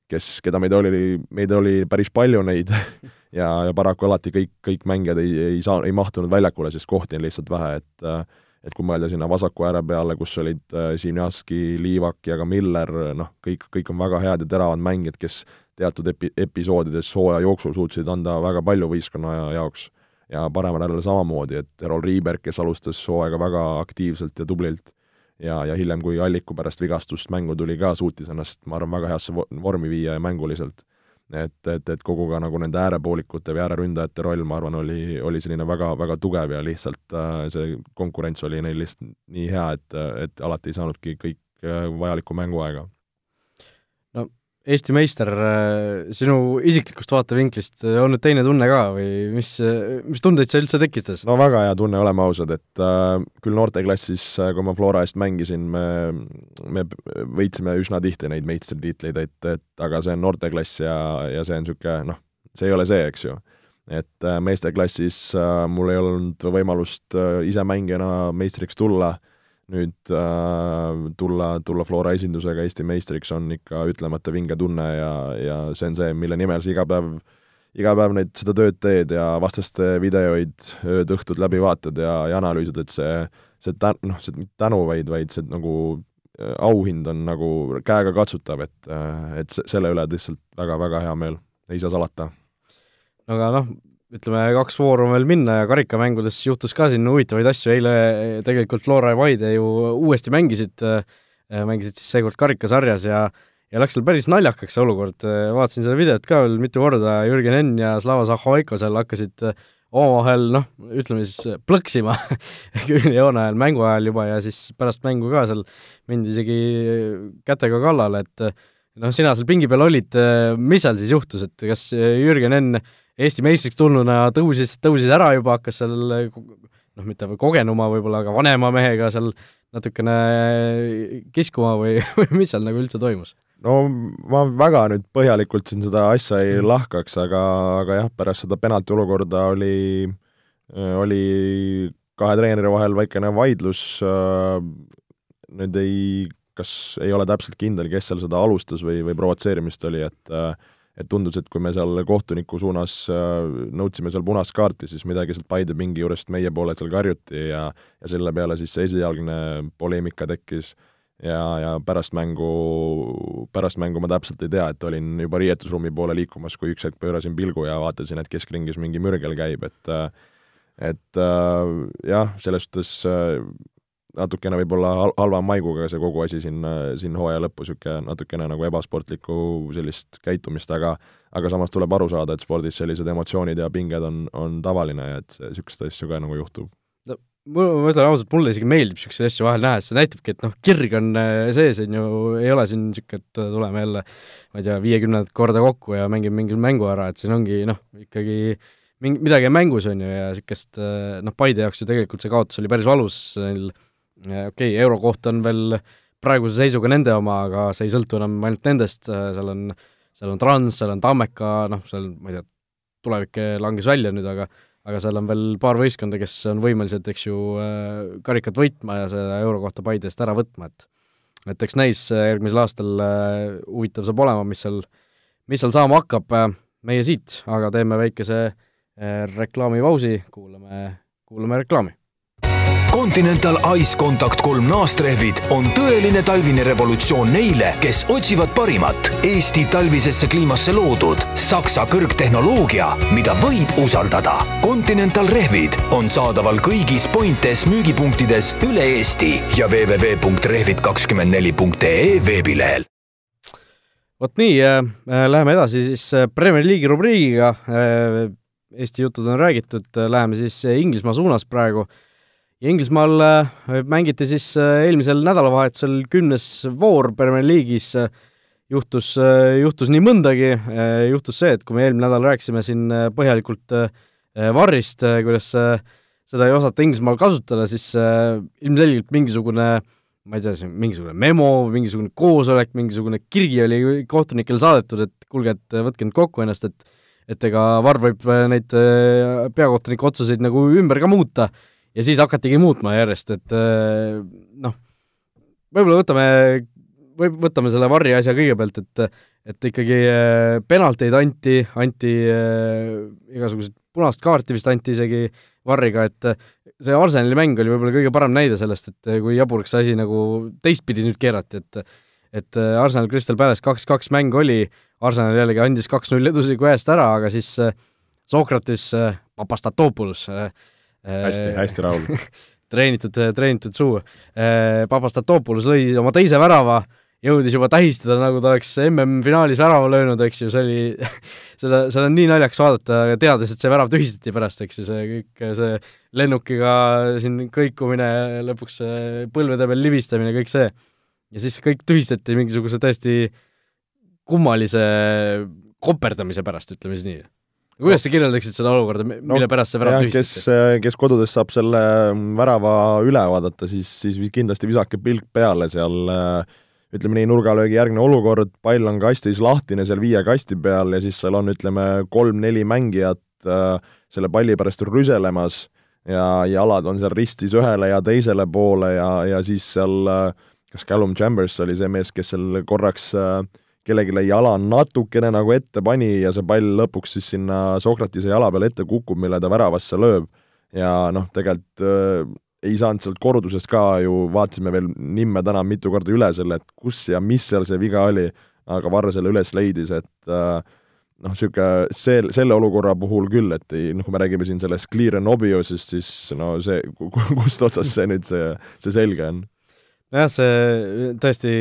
kes, keda meid oli, meid oli päris palju neid ja, ja paraku alati kõik, kõik mängijad ei, ei saa, ei mahtunud väljakule, sest kohti on lihtsalt vähe, et äh, et kui mõelda sinna vasaku ääre peale, kus olid äh, Sinjaski, Liivak ja ka Miller, noh, kõik, kõik on väga head ja teravad mängijad, kes teatud epi-, episoodides hooaja jooksul suutsid anda väga palju võistkonna jaoks. ja paremal äärel samamoodi, et Erol Riiberg, kes alustas hooaega väga aktiivselt ja tublilt, ja, ja hiljem, kui Alliku pärast vigastust mängu tuli ka, suutis ennast, ma arvan, väga heasse vormi viia ja mänguliselt et, et, et kogu ka nagu nende äärepoolikute või ääreründajate roll, ma arvan, oli, oli selline väga, väga tugev ja lihtsalt äh, see konkurents oli neil lihtsalt nii hea, et, et alati ei saanudki kõik äh, vajalikku mänguaega. Eesti meister, sinu isiklikust vaatevinklist on nüüd teine tunne ka või mis, mis tundeid see üldse tekitas? no väga hea tunne, oleme ausad, et äh, küll noorteklassis, kui ma Flora eest mängisin, me, me võitsime üsna tihti neid meistritiitleid, et, et aga see on noorteklass ja, ja see on niisugune noh, see ei ole see, eks ju. et äh, meesteklassis äh, mul ei olnud võimalust äh, ise mängijana meistriks tulla äh,, nüüd äh, tulla, tulla Flora esindusega Eesti meistriks on ikka ütlemata vinge tunne ja, ja see on see, mille nimel sa iga päev, iga päev neid, seda tööd teed ja vastaste videoid ööd-õhtud läbi vaatad ja, ja analüüsid, et see, see tä-, noh, see mitte tänu, vaid, vaid see nagu äh, auhind on nagu käegakatsutav, et, äh, et selle üle lihtsalt väga-väga hea meel, ei saa salata. aga noh, ütleme, kaks vooru on veel minna ja karikamängudes juhtus ka siin huvitavaid asju, eile tegelikult Flora ja Paide ju uuesti mängisid, äh, mängisid siis seekord karikasarjas ja ja läks seal päris naljakaks see olukord, vaatasin seda videot ka veel mitu korda, Jürgen Enn ja Slava Zahhovaiko seal hakkasid omavahel noh, ütleme siis plõksima joone ajal, mängu ajal juba ja siis pärast mängu ka seal mindi isegi kätega kallale, et noh, sina seal pingi peal olid, mis seal siis juhtus, et kas Jürgen Enn Eesti meistriks tulnuna tõusis, tõusis ära juba, hakkas seal noh, mitte kogenuma võib-olla, aga vanema mehega seal natukene kiskuma või, või mis seal nagu üldse toimus? no ma väga nüüd põhjalikult siin seda asja ei mm. lahkaks, aga, aga jah, pärast seda penalti olukorda oli, oli kahe treeneri vahel väikene vaidlus, nüüd ei, kas ei ole täpselt kindel, kes seal seda alustas või, või provotseerimist oli, et äh, et tundus, et kui me seal kohtuniku suunas äh, nõudsime seal punast kaarti, siis midagi sealt Paide pingi juurest meie poole seal karjuti ja ja selle peale siis see esialgne poleemika tekkis. Ja, ja pärast mängu, pärast mängu ma täpselt ei tea, et olin juba riietusruumi poole liikumas, kui üks hetk pöörasin pilgu ja vaatasin, et keskringis mingi mürgel käib, et et äh, jah, selles suhtes natukene võib-olla hal-, halva maiguga see kogu asi siin, siin hooaja lõppu, niisugune natukene nagu ebasportlikku sellist käitumist, aga aga samas tuleb aru saada, et spordis sellised emotsioonid ja pinged on, on tavaline ja et niisuguseid asju ka nagu juhtub. no ma, ma ütlen ausalt, mulle isegi meeldib niisuguseid asju vahel näha, sest see näitabki, et noh, kirg on äh, sees, on ju, ei ole siin niisugune, et tuleme jälle ma ei tea, viiekümnendat korda kokku ja mängime mingi mängu ära, et siin ongi noh, ikkagi mingi, midagi on mängus, on ju, ja niisugust äh, noh, Paide jaoks ju tegelikult see kaotus oli päris valus, neil okei okay,, euro koht on veel praeguse seisuga nende oma, aga see ei sõltu enam ainult nendest, seal on, seal on Trans, seal on Tammeka, noh, seal ma ei tea, tulevik langes välja nüüd, aga aga seal on veel paar võistkonda, kes on võimelised, eks ju, karikat võitma ja seda eurokohta Paidest ära võtma, et et eks näis järgmisel aastal huvitav saab olema, mis seal, mis seal saama hakkab, meie siit aga teeme väikese reklaamipausi, kuulame, kuulame reklaami Continental Ice Contact kolm naastrehvid on tõeline talvine revolutsioon neile, kes otsivad parimat Eesti talvisesse kliimasse loodud Saksa kõrgtehnoloogia, mida võib usaldada. Continental rehvid on saadaval kõigis Pointes müügipunktides üle Eesti ja www.rehvid24.ee veebilehel vot nii äh,, läheme edasi siis äh, Premier League'i rubriigiga äh,. Eesti jutud on räägitud äh,, läheme siis äh, Inglismaa suunas praegu äh, ja Inglismaal äh, mängiti siis äh, eelmisel nädalavahetusel kümnes voor Premier League'is, juhtus, äh, juhtus nii mõndagi, juhtus see, et kui me eelmine nädal rääkisime siin põhjalikult Varrist, kuidas seda ei osata Inglismaal kasutada, siis ilmselgelt mingisugune ma ei tea, mingisugune memo, mingisugune koosolek, mingisugune kiri oli kohtunikele saadetud, et kuulge, et võtke nüüd kokku ennast, et et ega Varr võib neid peakohtuniku otsuseid nagu ümber ka muuta ja siis hakatigi muutma järjest, et äh, noh, võib-olla võtame, või võtame selle Varri asja kõigepealt, et et ikkagi äh, penalteid anti, anti äh, igasuguseid punast kaarti vist anti isegi Varriga, et see Arsenali mäng oli võib-olla kõige parem näide sellest, et kui jaburaks see asi nagu teistpidi nüüd keerati, et et Arsenal Crystal Palace kaks-kaks mäng oli, Arsenal jällegi andis kaks-null edusliku eest ära, aga siis Sokrates Papastatopoulos äh, hästi, hästi rahul treenitud, treenitud suu. Papastatopoulos lõi oma teise värava, jõudis juba tähistada, nagu ta oleks MM-finaalis värava löönud, eks ju, see oli seda, seda on nii naljakas vaadata, teades, et see värav tühistati pärast, eks ju, see kõik, see lennukiga siin kõikumine, lõpuks põlvede peal libistamine, kõik see. ja siis kõik tühistati mingisuguse täiesti kummalise koperdamise pärast, ütleme siis nii. Kuidas sa kirjeldaksid seda olukorda, mille no, pärast see värav tühistati? kes, kes kodudes saab selle värava üle vaadata, siis, siis kindlasti visake pilk peale seal ütleme nii, nurgalöögi järgne olukord, pall on kastis lahtine seal viie kasti peal ja siis seal on, ütleme, kolm-neli mängijat äh, selle palli pärast rüselemas ja jalad on seal ristis ühele ja teisele poole ja, ja siis seal kas Callum Chambers oli see mees, kes seal korraks äh, kellelegi jala natukene nagu ette pani ja see pall lõpuks siis sinna Sokratise jala peale ette kukub, mille ta väravasse lööb. ja noh, tegelikult äh, ei saanud sealt kordusest ka ju, vaatasime veel nimme täna mitu korda üle selle, et kus ja mis seal see viga oli, aga Varro selle üles leidis, et äh, noh, niisugune see, selle olukorra puhul küll, et ei, noh, kui me räägime siin sellest clear and obvious'ist, siis no see, kust otsast see nüüd see, see selge on nojah, see tõesti,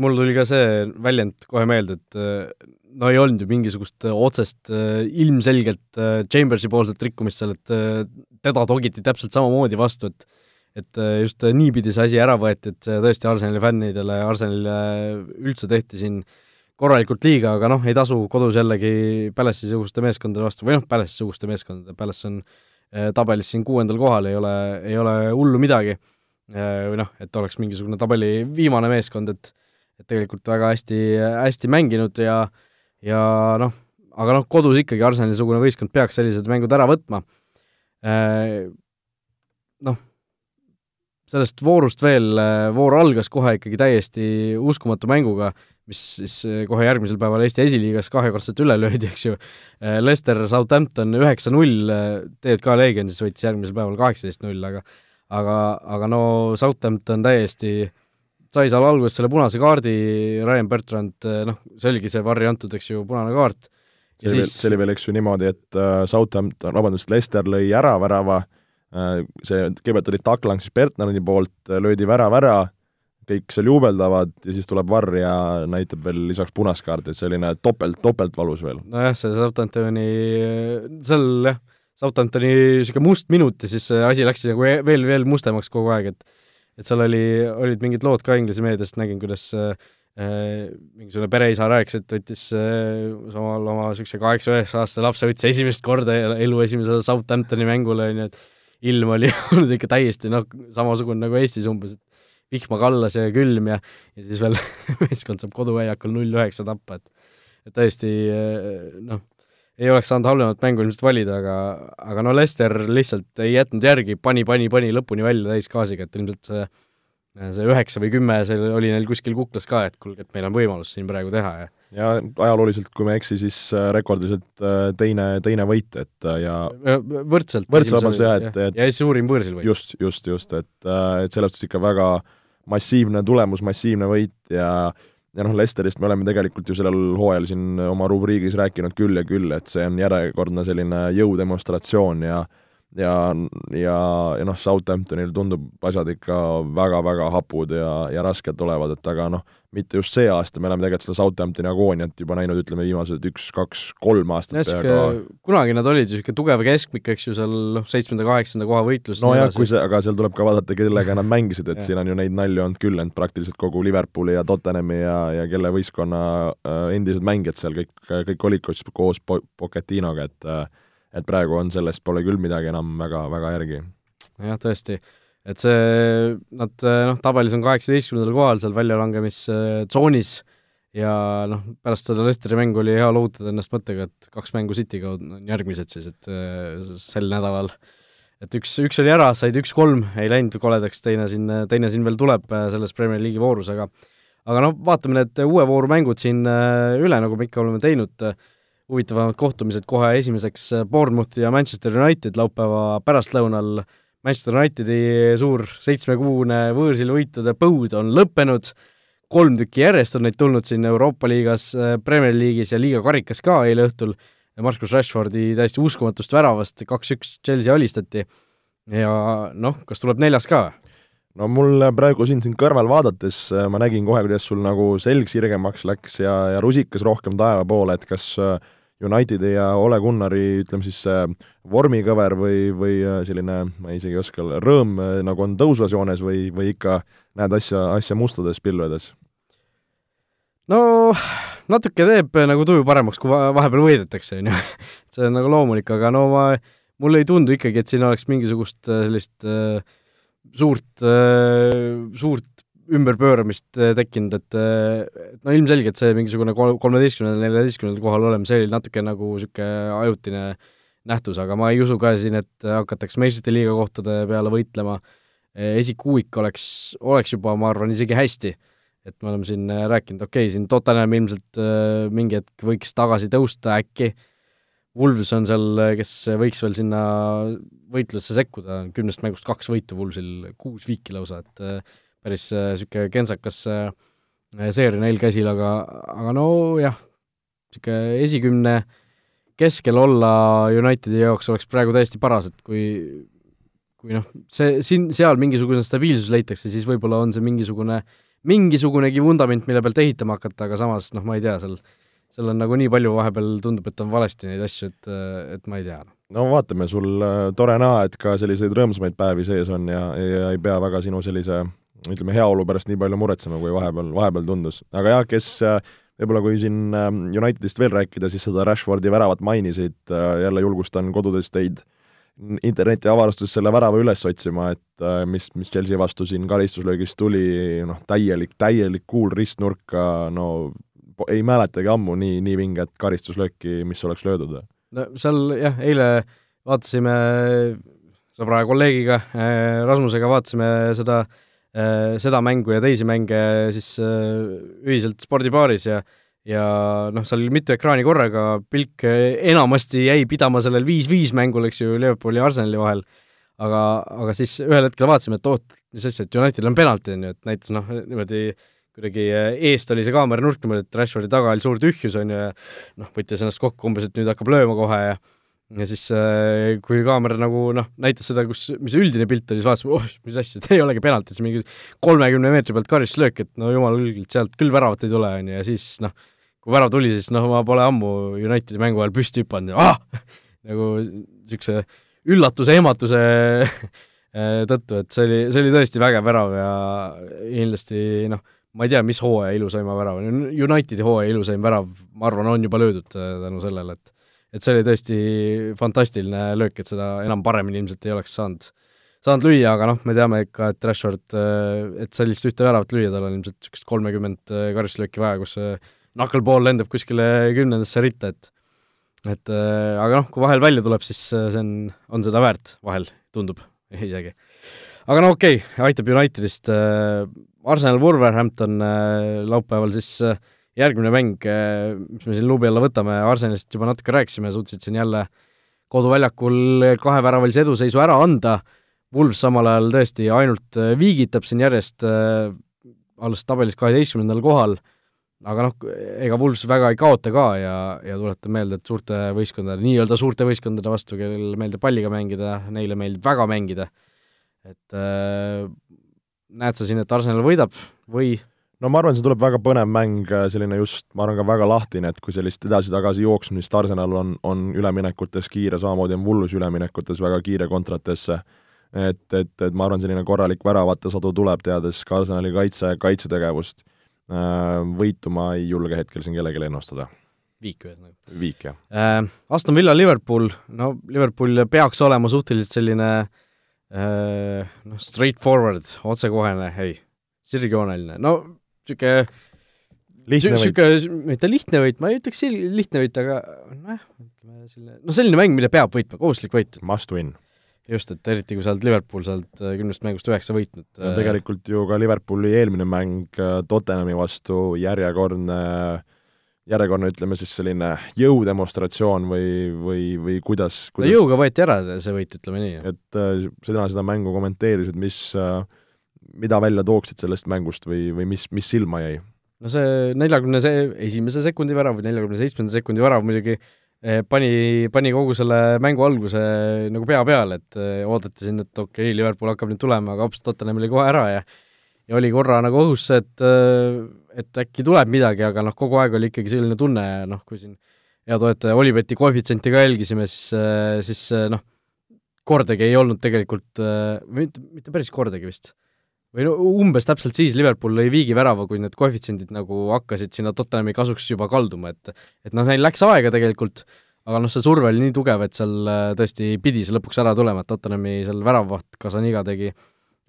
mul tuli ka see väljend kohe meelde, et no ei olnud ju mingisugust otsest ilmselgelt Chambersi poolset rikkumist seal, et teda togiti täpselt samamoodi vastu, et et just niipidi see asi ära võeti, et see tõesti Arsenali fännidele, Arsenalile üldse tehti siin korralikult liiga, aga noh, ei tasu kodus jällegi Palace'i-suguste meeskondade vastu, või noh, Palace'i-suguste meeskondade, Palace on tabelis siin kuuendal kohal, ei ole, ei ole hullu midagi. Äh, või noh, et oleks mingisugune tabeli viimane meeskond, et et tegelikult väga hästi, hästi mänginud ja ja noh, aga noh, kodus ikkagi Arsenali-sugune võistkond peaks sellised mängud ära võtma. Äh, noh, sellest voorust veel, voor algas kohe ikkagi täiesti uskumatu mänguga, mis siis kohe järgmisel päeval Eesti esiliigas kahekordselt üle löödi, eks ju. Äh, Leicester Southampton üheksa-null, TJK Legion siis võitis järgmisel päeval kaheksateist-null, aga aga, aga no Southampton täiesti sai seal alguses selle punase kaardi, Ryan Bertrand, noh, see oligi see varri antud, eks ju, punane kaart. see oli siis... veel, see oli veel, eks ju, niimoodi, et uh, Southampton, vabandust, Leicester lõi ära värava uh,, see, kõigepealt oli taklang siis Bertrandi poolt, löödi värav ära, kõik seal juubeldavad ja siis tuleb varr ja näitab veel lisaks punast kaarti, et selline topelt, topelt valus veel. nojah, see Southamptoni, seal jah, Southamptoni niisugune must minut ja siis see asi läks nagu e-, veel, veel mustemaks kogu aeg, et et seal oli, olid mingid lood ka Inglise meediast, nägin, kuidas äh, mingisugune pereisa rääkis, et võttis äh, samal oma niisuguse kaheksa-üheksa aastase lapse, võttis esimest korda elu esimesele Southamptoni mängule, on ju, et ilm oli olnud ikka täiesti noh, samasugune nagu Eestis umbes, et vihma kallas ja külm ja ja siis veel meeskond saab koduväljakul null üheksa tappa, et et täiesti äh, noh, ei oleks saanud halvemat mängu ilmselt valida, aga, aga no Lester lihtsalt ei jätnud järgi, pani, pani, pani lõpuni välja täisgaasiga, et ilmselt see see üheksa või kümme, see oli neil kuskil kuklas ka, et kuulge, et meil on võimalus siin praegu teha ja ja ajalooliselt, kui ma ei eksi, siis äh, rekordiliselt äh, teine, teine võit, et äh, ja võrdselt. võrdselt, vabandust, jah, et, et ja suurim võõrsil võit. just, just, just, et, et selles suhtes ikka väga massiivne tulemus, massiivne võit ja äh, ja noh, Lesterist me oleme tegelikult ju sellel hooajal siin oma rubriigis rääkinud küll ja küll, et see on järjekordne selline jõudemonstratsioon ja ja, ja, ja noh, Southamptonil tundub asjad ikka väga-väga hapud ja, ja rasked olevat, et aga noh, mitte just see aasta, me oleme tegelikult seda Southamptoni agooniat juba näinud, ütleme viimased üks, kaks, kolm aastat peaaegu. kunagi nad olid ju niisugune tugev keskmik, eks ju, seal noh, seitsmenda-kaheksanda koha võitlus. nojah, kui see, aga seal tuleb ka vaadata, kellega nad mängisid, et siin on ju neid nalju olnud küll, et praktiliselt kogu Liverpooli ja Tottenhami ja, ja kelle võistkonna äh, endised mängijad seal kõik, kõik olid koos, koos Pochettinoga, et äh, et praegu on sellest, pole küll midagi enam väga, väga järgi. jah, tõesti. Et see, nad noh, tabelis on kaheksateistkümnendal kohal seal väljalangemistsoonis ja noh, pärast seda Lesteri mängu oli hea lohutada ennast mõttega, et kaks mängu Cityga on järgmised siis, et sel nädalal. Et üks, üks oli ära, said üks-kolm, ei läinud koledaks, teine siin, teine siin veel tuleb selles Premier League'i voorus, aga aga noh, vaatame need uue vooru mängud siin üle, nagu me ikka oleme teinud, huvitavamad kohtumised kohe esimeseks Bournemouthi ja Manchester United laupäeva pärastlõunal. Äh, Manchester Unitedi suur seitsmekuune võõrsil võitude põud on lõppenud, kolm tükki järjest on neid tulnud siin Euroopa liigas, Premier League'is ja liiga karikas ka eile õhtul, Marcus Rashfordi täiesti uskumatust väravast kaks-üks Chelsea alistati. Ja noh, kas tuleb neljas ka? no mul praegu siin sind kõrval vaadates ma nägin kohe, kuidas sul nagu selg sirgemaks läks ja, ja rusikas rohkem taeva poole, et kas äh, Unitedi ja Ole Gunnari, ütleme siis vormikõver või, või äh, selline, ma isegi ei oska, rõõm äh, nagu on tõusvas joones või, või ikka näed asja, asja mustades pilvedes? no natuke teeb nagu tuju paremaks, kui vahepeal võidetakse, on ju. see on nagu loomulik, aga no ma, mulle ei tundu ikkagi, et siin oleks mingisugust äh, sellist äh, suurt äh,, suurt ümberpööramist äh, tekkinud, et et no ilmselgelt see mingisugune kol-, kolmeteistkümnendal, neljateistkümnendal kohal olema, see oli natuke nagu niisugune ajutine nähtus, aga ma ei usu ka siin, et hakatakse meistrite liiga kohtade peale võitlema, esikuuik oleks, oleks juba, ma arvan, isegi hästi. Et me oleme siin äh, rääkinud, okei okay,, siin Tottenham ilmselt äh, mingi hetk võiks tagasi tõusta äkki, Wolves on seal, äh, kes võiks veel sinna võitlusse sekkuda, kümnest mängust kaks võitu Wolvesil, kuus viiki lausa, et äh, päris niisugune äh, kentsakas äh, seeria neil käsil, aga, aga no jah, niisugune esikümne keskel olla Unitedi jaoks oleks praegu täiesti paras, et kui kui noh, see, siin, seal mingisugune stabiilsus leitakse, siis võib-olla on see mingisugune mingisugunegi vundament, mille pealt ehitama hakata, aga samas noh, ma ei tea, seal seal on nagu nii palju vahepeal tundub, et on valesti neid asju, et, et ma ei tea. no vaatame, sul äh, tore näha, et ka selliseid rõõmsamaid päevi sees on ja, ja ei pea väga sinu sellise ütleme, heaolu pärast nii palju muretsema, kui vahepeal, vahepeal tundus. aga jah, kes äh, võib-olla kui siin ähm, Unitedist veel rääkida, siis seda Rashfordi väravat mainisid, äh, jälle julgustan kodudes teid interneti avarustus selle värava üles otsima, et äh, mis, mis Chelsea vastu siin karistuslöögist tuli, noh, täielik, täielik kuul ristnurka, no ei mäletagi ammu nii, nii vinget karistuslööki, mis oleks löödud. no seal jah, eile vaatasime sõbra ja kolleegiga äh, Rasmusega, vaatasime seda äh,, seda mängu ja teisi mänge siis äh, ühiselt spordibaaris ja äh, ja noh, seal oli mitu ekraani korraga, pilk eh, enamasti jäi pidama sellel viis-viis mängul, eks ju, Liverpooli ja Arsenali vahel, aga, aga siis ühel hetkel vaatasime, et oot, mis asja, et Unitedil on penalti, on ju, et näitas noh, niimoodi kuidagi eest oli see kaamera nurk niimoodi, et Rashfordi taga oli suur tühjus, on ju, ja noh, võttis ennast kokku umbes, et nüüd hakkab lööma kohe ja ja siis äh, kui kaamera nagu noh, näitas seda, kus, mis üldine pilt oli, siis vaatasime, oh, mis asja, et ei olegi penalti, see mingi kolmekümne meetri pealt karistuslöök, et no jumala õigelt, sealt küll väravat ei tule, on ju, ja siis noh, kui värav tuli, siis noh, ma pole ammu Unitedi mängu ajal püsti hüpanud ja ah! nagu niisuguse üllatuse, ehmatuse tõttu, et see oli, see oli tõesti vägev värav ja kindlasti noh, ma ei tea, mis hooaja ilusaima värav, Unitedi hooaja ilusaim värav, ma arvan, on juba löödud äh, tänu sellele, et et see oli tõesti fantastiline löök, et seda enam paremini ilmselt ei oleks saanud, saanud lüüa, aga noh, me teame ikka, et Rashford, äh, et sellist ühte väravat lüüa, tal on ilmselt niisugust kolmekümmet äh, karistuslööki vaja, kus see knuckleball lendab kuskile kümnendasse ritta, et et äh, aga noh, kui vahel välja tuleb, siis see on, on seda väärt, vahel tundub isegi. aga no okei okay,, aitab Unitedist Arsenal Wolverhampton laupäeval siis äh, järgmine mäng äh,, mis me siin luubi alla võtame, Arsenalist juba natuke rääkisime, suutsid siin jälle koduväljakul kaheväravalise eduseisu ära anda, Wolves samal ajal tõesti ainult äh, viigitab siin järjest äh, alles tabelis kaheteistkümnendal kohal aga noh, ega Wools väga ei kaota ka ja, ja tuletan meelde, et suurte võistkondade, nii-öelda suurte võistkondade vastu, kellel meeldib palliga mängida, neile meeldib väga mängida. et äh, näed sa siin, et Arsenal võidab või? No ma arvan, see tuleb väga põnev mäng, selline just, ma arvan ka väga lahtine, et kui sellist edasi-tagasi jooksmist Arsenal on, on üleminekutes kiire, samamoodi on Woolus üleminekutes väga kiire kontratesse et, et, et ma arvan, selline korralik väravate sadu tuleb, teades ka Arsenali kaitse, kaitsetegevust Äh, võitu ma ei julge hetkel siin kellelegi ennustada. viik ühesõnaga. viik, jah äh,. Aston Villa, Liverpool, no Liverpool peaks olema suhteliselt selline äh, noh, straightforward, otsekohene, ei, sirgjooneline, no niisugune lihtne võit. mitte lihtne võit, ma ei ütleks lihtne võit, aga nojah, ütleme selline, no selline mäng, mille peab võitma, kohustuslik võit. Must win just, et eriti kui sa oled Liverpool sealt äh, kümnest mängust üheksa võitnud. no äh, tegelikult ju ka Liverpooli eelmine mäng äh, Tottenhami vastu järjekordne, järjekordne ütleme siis selline jõudemonstratsioon või, või, või kuidas, kuidas no jõuga võeti ära see võit, ütleme nii. et äh, sina seda mängu kommenteerisid, mis äh,, mida välja tooksid sellest mängust või, või mis, mis silma jäi? no see neljakümne esimese sekundi värav või neljakümne seitsmenda sekundi värav muidugi Eh, pani, pani kogu selle mängu alguse nagu pea peale, et eh, oodati siin, et okei okay,, Liverpool hakkab nüüd tulema, aga hops, Tottenham oli kohe ära ja ja oli korra nagu õhus see, et eh, et äkki tuleb midagi, aga noh, kogu aeg oli ikkagi selline tunne, noh, kui siin hea toetaja Olibeti koefitsienti ka jälgisime, siis, siis noh, kordagi ei olnud tegelikult, mitte, mitte päris kordagi vist, või no umbes täpselt siis Liverpool lõi viigivärava, kui need koefitsiendid nagu hakkasid sinna Tottenhami kasuks juba kalduma, et et noh, neil läks aega tegelikult, aga noh, see surve oli nii tugev, et seal äh, tõesti pidi see lõpuks ära tulema, et Tottenhami seal väravavaht Kasaniga tegi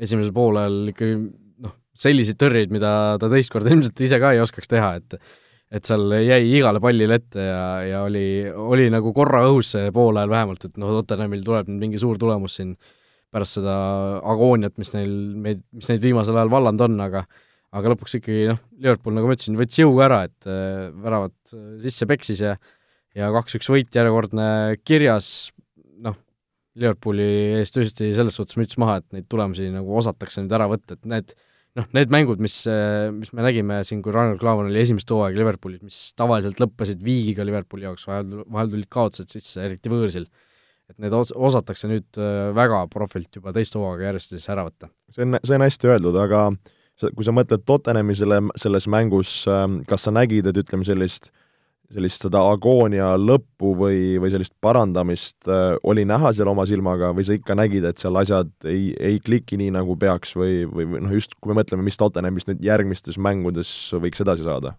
esimesel poolel ikkagi noh, selliseid tõrjeid, mida ta teist korda ilmselt ise ka ei oskaks teha, et et seal jäi igale pallile ette ja, ja oli, oli nagu korra õhus see poolajal vähemalt, et noh, Tottenhamil tuleb nüüd mingi suur tulemus siin pärast seda agooniat, mis neil, meid, mis neid viimasel ajal vallanud on, aga aga lõpuks ikkagi noh, Liverpool, nagu ma ütlesin, võttis jõuga ära, et äh, väravat äh, sisse peksis ja ja kaks-üks võit järjekordne kirjas, noh, Liverpooli eest tõesti selles suhtes müts maha, et neid tulemusi nagu osatakse nüüd ära võtta, et need noh, need mängud, mis, mis me nägime siin, kui Ragnar Klavan oli esimest hooaega Liverpoolis, mis tavaliselt lõppesid viigiga Liverpooli jaoks, vahel, vahel tulid kaotused sisse, eriti võõrsil, et need os-, osatakse nüüd äh, väga profilt juba teist hooaega järjest siis ära võtta. see on, see on hästi öeldud, aga kui sa mõtled Tottenhami selle, selles mängus, ähm, kas sa nägid, et ütleme, sellist sellist seda agoonia lõppu või, või sellist parandamist äh, oli näha seal oma silmaga või sa ikka nägid, et seal asjad ei, ei kliki nii, nagu peaks või, või, või noh, just kui me mõtleme, mis Tottenhamist nüüd järgmistes mängudes võiks edasi saada?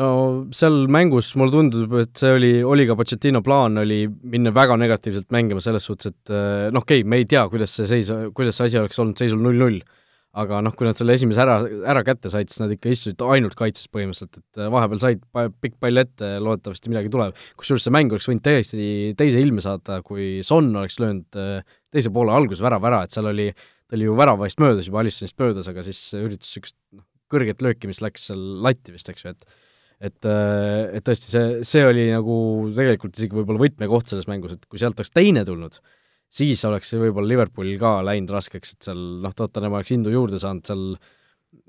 No seal mängus mulle tundub, et see oli, oli ka Pochettino plaan, oli minna väga negatiivselt mängima selles suhtes, et äh, noh, okei okay,, me ei tea, kuidas see seis, kuidas see asi oleks olnud seisul null-null aga noh, kui nad selle esimese ära, ära kätte said, siis nad ikka istusid ainult kaitses põhimõtteliselt, et äh, vahepeal said pikk pall ette, loodetavasti midagi tuleb. kusjuures see mäng oleks võinud täiesti teise ilme saada, kui Son oleks löönud äh, teise poole alguses värava ära, et seal oli, ta oli ju väravast möödas juba, Alissonist möödas, aga siis üritas niisugust noh, kõrget lööki, mis läks seal latti vist, eks ju, et et, äh, et tõesti, see, see oli nagu tegelikult isegi võib-olla võtmekoht selles mängus, et kui sealt oleks teine tulnud, siis oleks võib-olla Liverpoolil ka läinud raskeks, et seal noh, Tottenham oleks indu juurde saanud, seal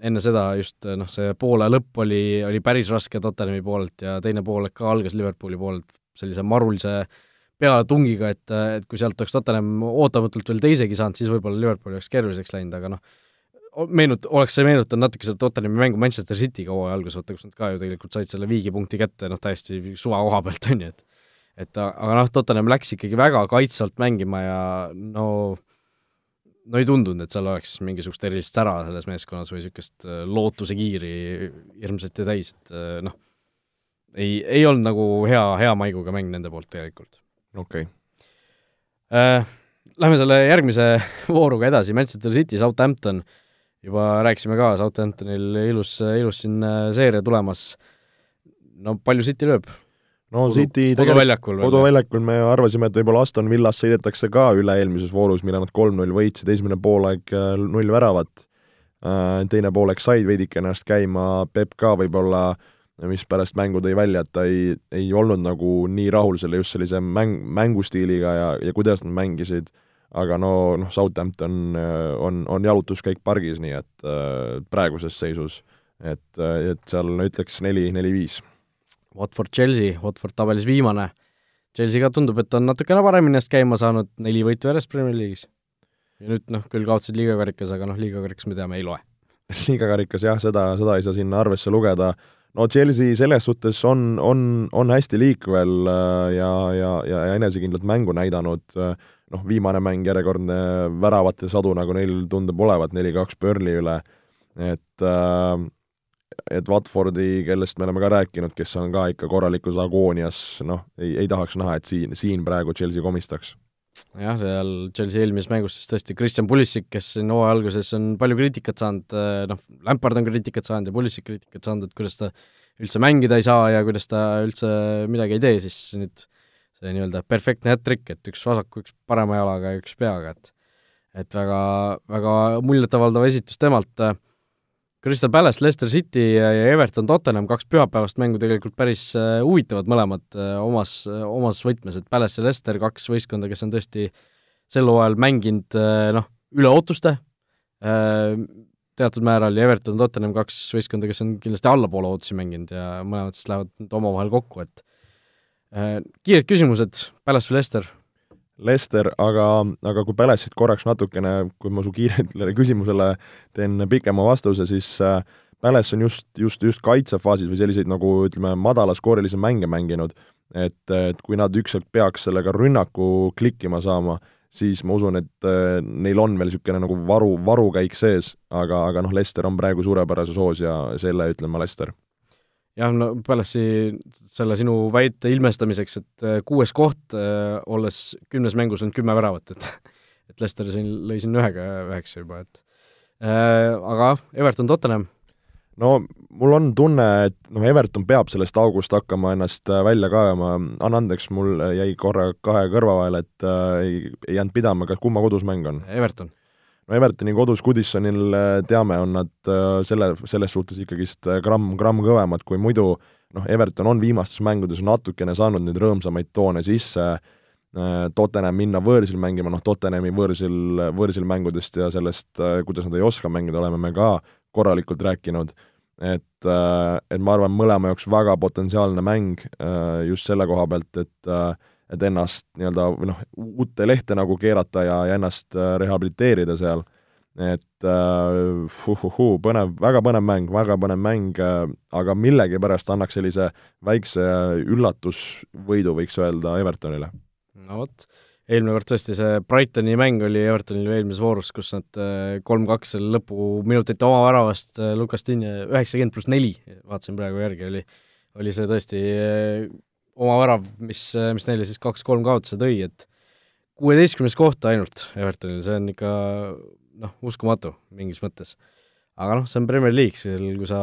enne seda just noh, see poole lõpp oli, oli päris raske Tottenhami poolelt ja teine poolek ka algas Liverpooli poolelt sellise marulise pealetungiga, et, et kui sealt oleks Tottenham ootamatult veel teisegi saanud, siis võib-olla Liverpool oleks keeruliseks läinud, aga noh, meenut-, oleks see meenutanud natuke seda Tottenhami mängu Manchester City'ga hooaja alguses, vaata kus nad ka ju tegelikult said selle viigipunkti kätte, noh täiesti suva koha pealt, on ju, et et aga noh, Tottenham läks ikkagi väga kaitsvalt mängima ja no no ei tundunud, et seal oleks mingisugust erilist sära selles meeskonnas või niisugust äh, lootusekiiri hirmsasti täis, et äh, noh, ei, ei olnud nagu hea, hea maiguga mäng nende poolt tegelikult. okei okay. äh,. Lähme selle järgmise vooruga edasi, Manchester City, Southampton, juba rääkisime ka, Southamptonil ilus, ilus siin äh, seeria tulemas, no palju City lööb? no City koduväljakul koduväljakul me arvasime, et võib-olla Aston Villas sõidetakse ka üle eelmises voorus, mille nad kolm-null võitsid, esimene poolaeg äh, null väravat, äh, teine poolaeg said veidike ennast käima, Peep ka võib-olla, mis pärast mängu tõi välja, et ta ei, ei olnud nagu nii rahul selle just sellise mäng, mängustiiliga ja, ja kuidas nad mängisid, aga no, noh, Southampton äh, on, on jalutuskäik pargis, nii et äh, praeguses seisus, et, et seal ütleks neli, neli-viis Watford Chelsea, Watford tabelis viimane. Chelsea ka tundub, et on natukene paremini ennast käima saanud, neli võitu järjest Premier League'is. ja nüüd noh, küll kaotasid liigakarikas, aga noh, liigakarikas me teame, ei loe. liigakarikas jah, seda, seda ei saa sinna arvesse lugeda. no Chelsea selles suhtes on, on, on hästi liikvel äh, ja, ja, ja, ja enesekindlat mängu näidanud, noh, viimane mäng, järjekordne väravate sadu, nagu neil tundub olevat, neli-kaks Burnley üle, et äh, et Watfordi, kellest me oleme ka rääkinud, kes on ka ikka korralikus agoonias, noh, ei, ei tahaks näha, et siin, siin praegu Chelsea komistaks. jah, seal Chelsea eelmises mängus siis tõesti Christian Pulisic, kes siin hooaja alguses on palju kriitikat saanud, noh, Lampard on kriitikat saanud ja Pulisic kriitikat saanud, et kuidas ta üldse mängida ei saa ja kuidas ta üldse midagi ei tee, siis nüüd see nii-öelda perfektne hat-trick, et üks vasaku, üks parema jalaga ja üks peaga, et et väga, väga muljetavaldav esitus temalt. Crystal Palace, Leicester City ja Everton, Tottenham, kaks pühapäevast mängu tegelikult päris äh, huvitavad mõlemad äh, omas, äh, omas võtmes, et Palace ja Leicester, kaks võistkonda, kes on tõesti sel hooajal mänginud noh, üle ootuste teatud määral ja Everton, Tottenham, kaks võistkonda, kes on kindlasti allapoole ootusi mänginud ja mõlemad siis lähevad nüüd omavahel kokku, et kiired küsimused, Palace või Leicester? Lester, aga, aga kui Palace'it korraks natukene, kui ma su kiirele küsimusele teen pikema vastuse, siis äh, Palace on just, just, just kaitsefaasis või selliseid nagu ütleme, madalaskoorilisi mänge mänginud, et, et kui nad ükskord peaks sellega rünnaku klikkima saama, siis ma usun, et äh, neil on veel niisugune nagu varu, varukäik sees, aga, aga noh, Lester on praegu suurepärases hoos ja selle ütlen ma Lester. Jah, no Pallassi selle sinu väite ilmestamiseks, et äh, kuues koht äh,, olles kümnes mängus on kümme väravat, et et Lester siin lõi siin ühega üheksa juba, et äh, aga Everton Tottenham no mul on tunne, et noh, Everton peab sellest august hakkama ennast äh, välja kaevama, anna andeks, mul jäi korra kahe kõrva vahele, et äh, ei, ei jäänud pidama, kas kumma kodus mäng on? Everton. No Evertoni kodus Goodisonil äh, teame, on nad äh, selle, selles suhtes ikkagist gramm, gramm kõvemad kui muidu, noh, Everton on viimastes mängudes natukene saanud nüüd rõõmsamaid toone sisse. Äh,, Tottenham minna võõrsil mängima, noh, Tottenhami võõrsil, võõrsil mängudest ja sellest, kuidas nad ei oska mängida, oleme me ka korralikult rääkinud, et, äh, et ma arvan, mõlema jaoks väga potentsiaalne mäng äh, just selle koha pealt, et äh, et ennast nii-öelda või noh, uute lehte nagu keerata ja, ja ennast rehabiliteerida seal, et uh-huh-huu, põnev, väga põnev mäng, väga põnev mäng, aga millegipärast annaks sellise väikse üllatusvõidu, võiks öelda, Evertonile. no vot eelmine kord tõesti see Brightoni mäng oli Evertonil eelmises voorus, kus nad äh, kolm-kaks selle lõpuminutite oma väravast äh, Lukas Tinje üheksakümmend pluss neli, vaatasin praegu järgi, oli, oli see tõesti äh, oma värav, mis, mis neile siis kaks-kolm kaotuse tõi, et kuueteistkümnes koht ainult Evertonil, see on ikka noh, uskumatu mingis mõttes. aga noh, see on Premier League, seal kui sa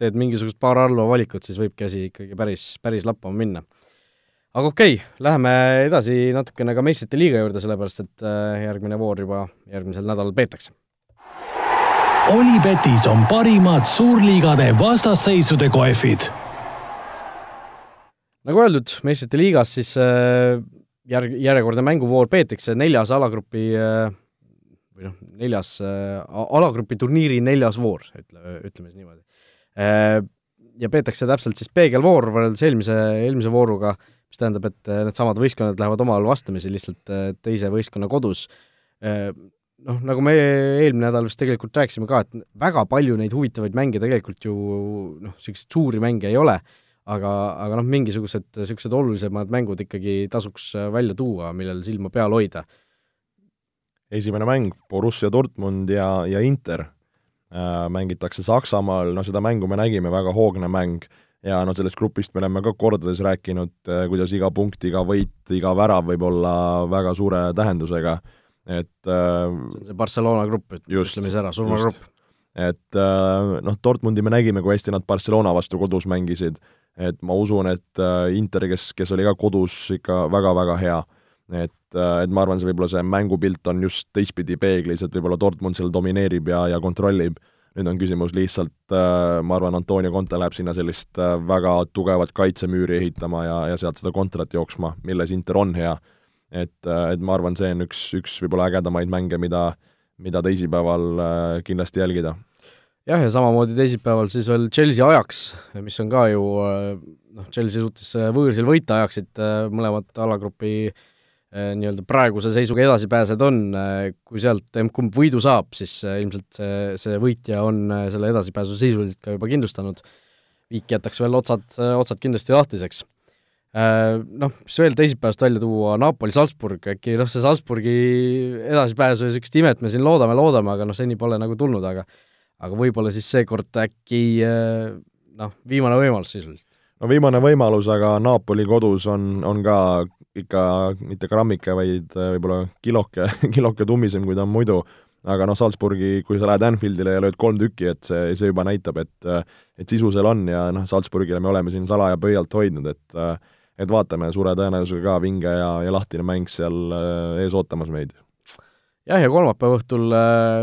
teed mingisugust paar halba valikut, siis võibki asi ikkagi päris, päris lappama minna aga okei okay,, läheme edasi natukene ka meistrite liiga juurde, sellepärast et äh, järgmine voor juba järgmisel nädalal peetakse. Olipetis on parimad suurliigade vastasseisude kohvid. Nagu öeldud, meistrite liigas siis äh, järg, järjekordne mänguvoor peetakse neljas alagrupi äh, või noh, neljas alagrupi turniiri neljas voor, ütle, ütleme siis niimoodi. Ja peetakse täpselt siis peegelvoor võrreldes eelmise, eelmise vooruga mis tähendab, et äh, needsamad võistkonnad lähevad omavahel vastamisi lihtsalt äh, teise võistkonna kodus. Äh, noh, nagu me eelmine nädal vist tegelikult rääkisime ka, et väga palju neid huvitavaid mänge tegelikult ju noh, niisuguseid suuri mänge ei ole, aga, aga noh, mingisugused niisugused olulisemad mängud ikkagi tasuks välja tuua, millel silma peal hoida. esimene mäng, Borussia Dortmund ja, ja Inter. Äh, mängitakse Saksamaal, no seda mängu me nägime, väga hoogne mäng. Ja noh, sellest grupist me oleme ka kordades rääkinud, äh, kuidas iga punkt, iga võit, iga värav võib olla väga suure tähendusega, et äh, see on see Barcelona grupp, ütleme siis ära, surmagrupp. et äh, noh, Dortmundi me nägime, kui hästi nad Barcelona vastu kodus mängisid, et ma usun, et Inter, kes, kes oli ka kodus ikka väga-väga hea, et, et ma arvan, see võib-olla see mängupilt on just teistpidi peeglis, et võib-olla Dortmund seal domineerib ja, ja kontrollib nüüd on küsimus lihtsalt, äh, ma arvan, Antonio Conte läheb sinna sellist äh, väga tugevat kaitsemüüri ehitama ja, ja sealt seda kontrat jooksma, milles Inter on hea. et, äh, et ma arvan, see on üks, üks võib-olla ägedamaid mänge, mida, mida teisipäeval kindlasti jälgida. Jah, ja samamoodi teisipäeval siis veel Chelsea ajaks, mis on ka ju noh, Chelsea suhtes võõrsil võita ajaksid mõlemad alagrupi äh, Äh, nii-öelda praeguse seisuga edasipääsed on, äh, kui sealt kumb võidu saab, siis äh, ilmselt see, see võitja on selle edasipääsu sisuliselt ka juba kindlustanud. viik jätaks veel otsad, otsad kindlasti lahtiseks. Noh, mis veel teisipäevast välja tuua, Napoli-Salzburg, äkki noh, see Salzburgi edasipääsu ja niisugust imet me siin loodame, loodame, aga noh, seni pole nagu tulnud, aga aga võib-olla siis seekord äkki noh, viimane võimalus sisuliselt no viimane võimalus, aga Napoli kodus on, on ka ikka mitte grammike, vaid äh, võib-olla kiloke, kiloke tummisem, kui ta on muidu. aga noh, Salzburgi, kui sa lähed Anfieldile ja lööd kolm tükki, et see, see juba näitab, et äh, et sisu seal on ja noh, Salzburgile me oleme siin salaja pöialt hoidnud, et äh, et vaatame, suure tõenäosusega ka vinge ja, ja lahtine mäng seal ees ootamas meid. jah, ja kolmapäeva õhtul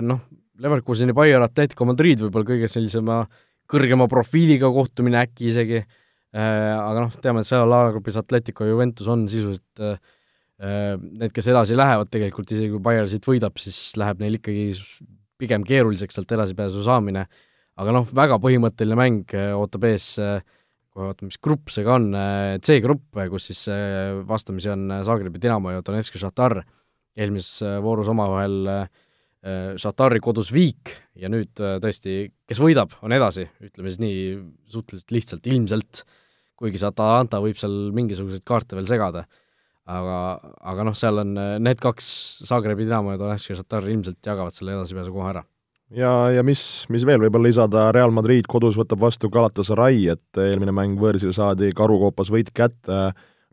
noh, Leverkuseni Bayer Atletico Madrid võib-olla kõige sellisema kõrgema profiiliga kohtumine äkki isegi. Äh, aga noh, teame, et seal alagrupis Atletico ja Juventus on sisuliselt äh, äh, need, kes edasi lähevad tegelikult, isegi kui Bayern siit võidab, siis läheb neil ikkagi pigem keeruliseks sealt edasipääsu saamine, aga noh, väga põhimõtteline mäng ootab ees, kohe vaatame, mis grupp see ka on, C-grupp, kus siis vastamisi on Zagrebi Dinamo ja Donetski Šahtar, eelmises voorus omavahel Šahtari kodus viik ja nüüd tõesti, kes võidab, on edasi, ütleme siis nii suhteliselt lihtsalt, ilmselt. Äh, kuigi see Atalanta võib seal mingisuguseid kaarte veel segada. aga, aga noh, seal on need kaks, Zagrebi Dinamo ja Donetski Šatar ilmselt jagavad selle edasipääsu koha ära. Ja, ja mis, mis veel? Võib-olla lisada, Real Madrid kodus võtab vastu Galatasaray, et eelmine mäng võõrsil saadi karukoopas võit kätte,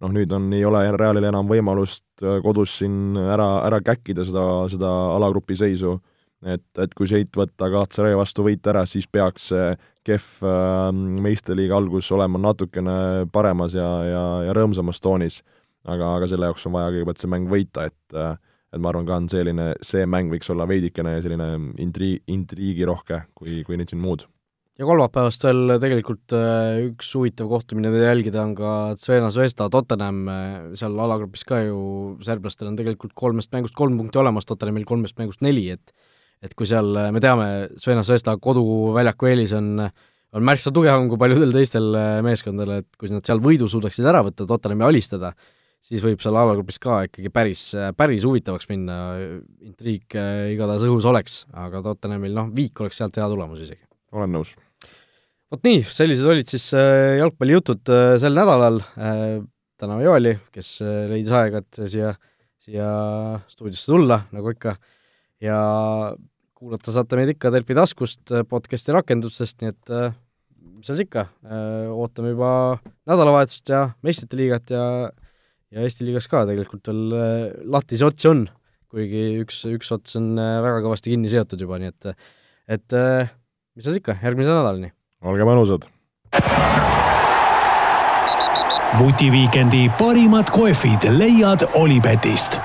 noh nüüd on, ei ole Realil enam võimalust kodus siin ära, ära käkkida seda, seda alagrupi seisu, et, et kui seit võtta Galatasaray vastu võit ära, siis peaks see kehv äh, meistriliiga algus olema natukene paremas ja, ja, ja rõõmsamas toonis. aga, aga selle jaoks on vaja kõigepealt see mäng võita, et äh, et ma arvan ka, on selline, see mäng võiks olla veidikene selline intri-, intriigirohke, kui, kui nüüd siin muud. Ja kolmapäevast veel tegelikult äh, üks huvitav kohtumine, mida jälgida, on ka Zvena Zvezda Tottenham, äh, seal alagrupis ka ju serblastel on tegelikult kolmest mängust kolm punkti olemas, Tottenhamil kolmest mängust neli, et et kui seal, äh, me teame, Zvena Zvezda koduväljaku eelis on on märksa tugevam kui paljudel teistel meeskondadel, et kui nad seal võidu suudaksid ära võtta, Tottenhami alistada, siis võib seal alagrupis ka ikkagi päris, päris huvitavaks minna, intriig igatahes õhus oleks, aga Tottenhamil noh, viik oleks sealt hea tulemus isegi. olen nõus. Vot nii, sellised olid siis äh, jalgpallijutud äh, sel nädalal, täname Joeli, kes leidis aega, et siia, siia stuudiosse tulla, nagu ikka, ja kuulata saate meid ikka Delfi taskust, podcasti rakendustest, nii et mis seal siis ikka, ootame juba nädalavahetust ja meistrite liigat ja ja Eesti liigas ka tegelikult veel äh, lahtisi otsi on, kuigi üks, üks ots on äh, väga kõvasti kinni seotud juba, nii et et äh, mis seal ikka, järgmise nädalani! Olge mõnusad! vutiviikendi parimad kohvid leiad Olipetist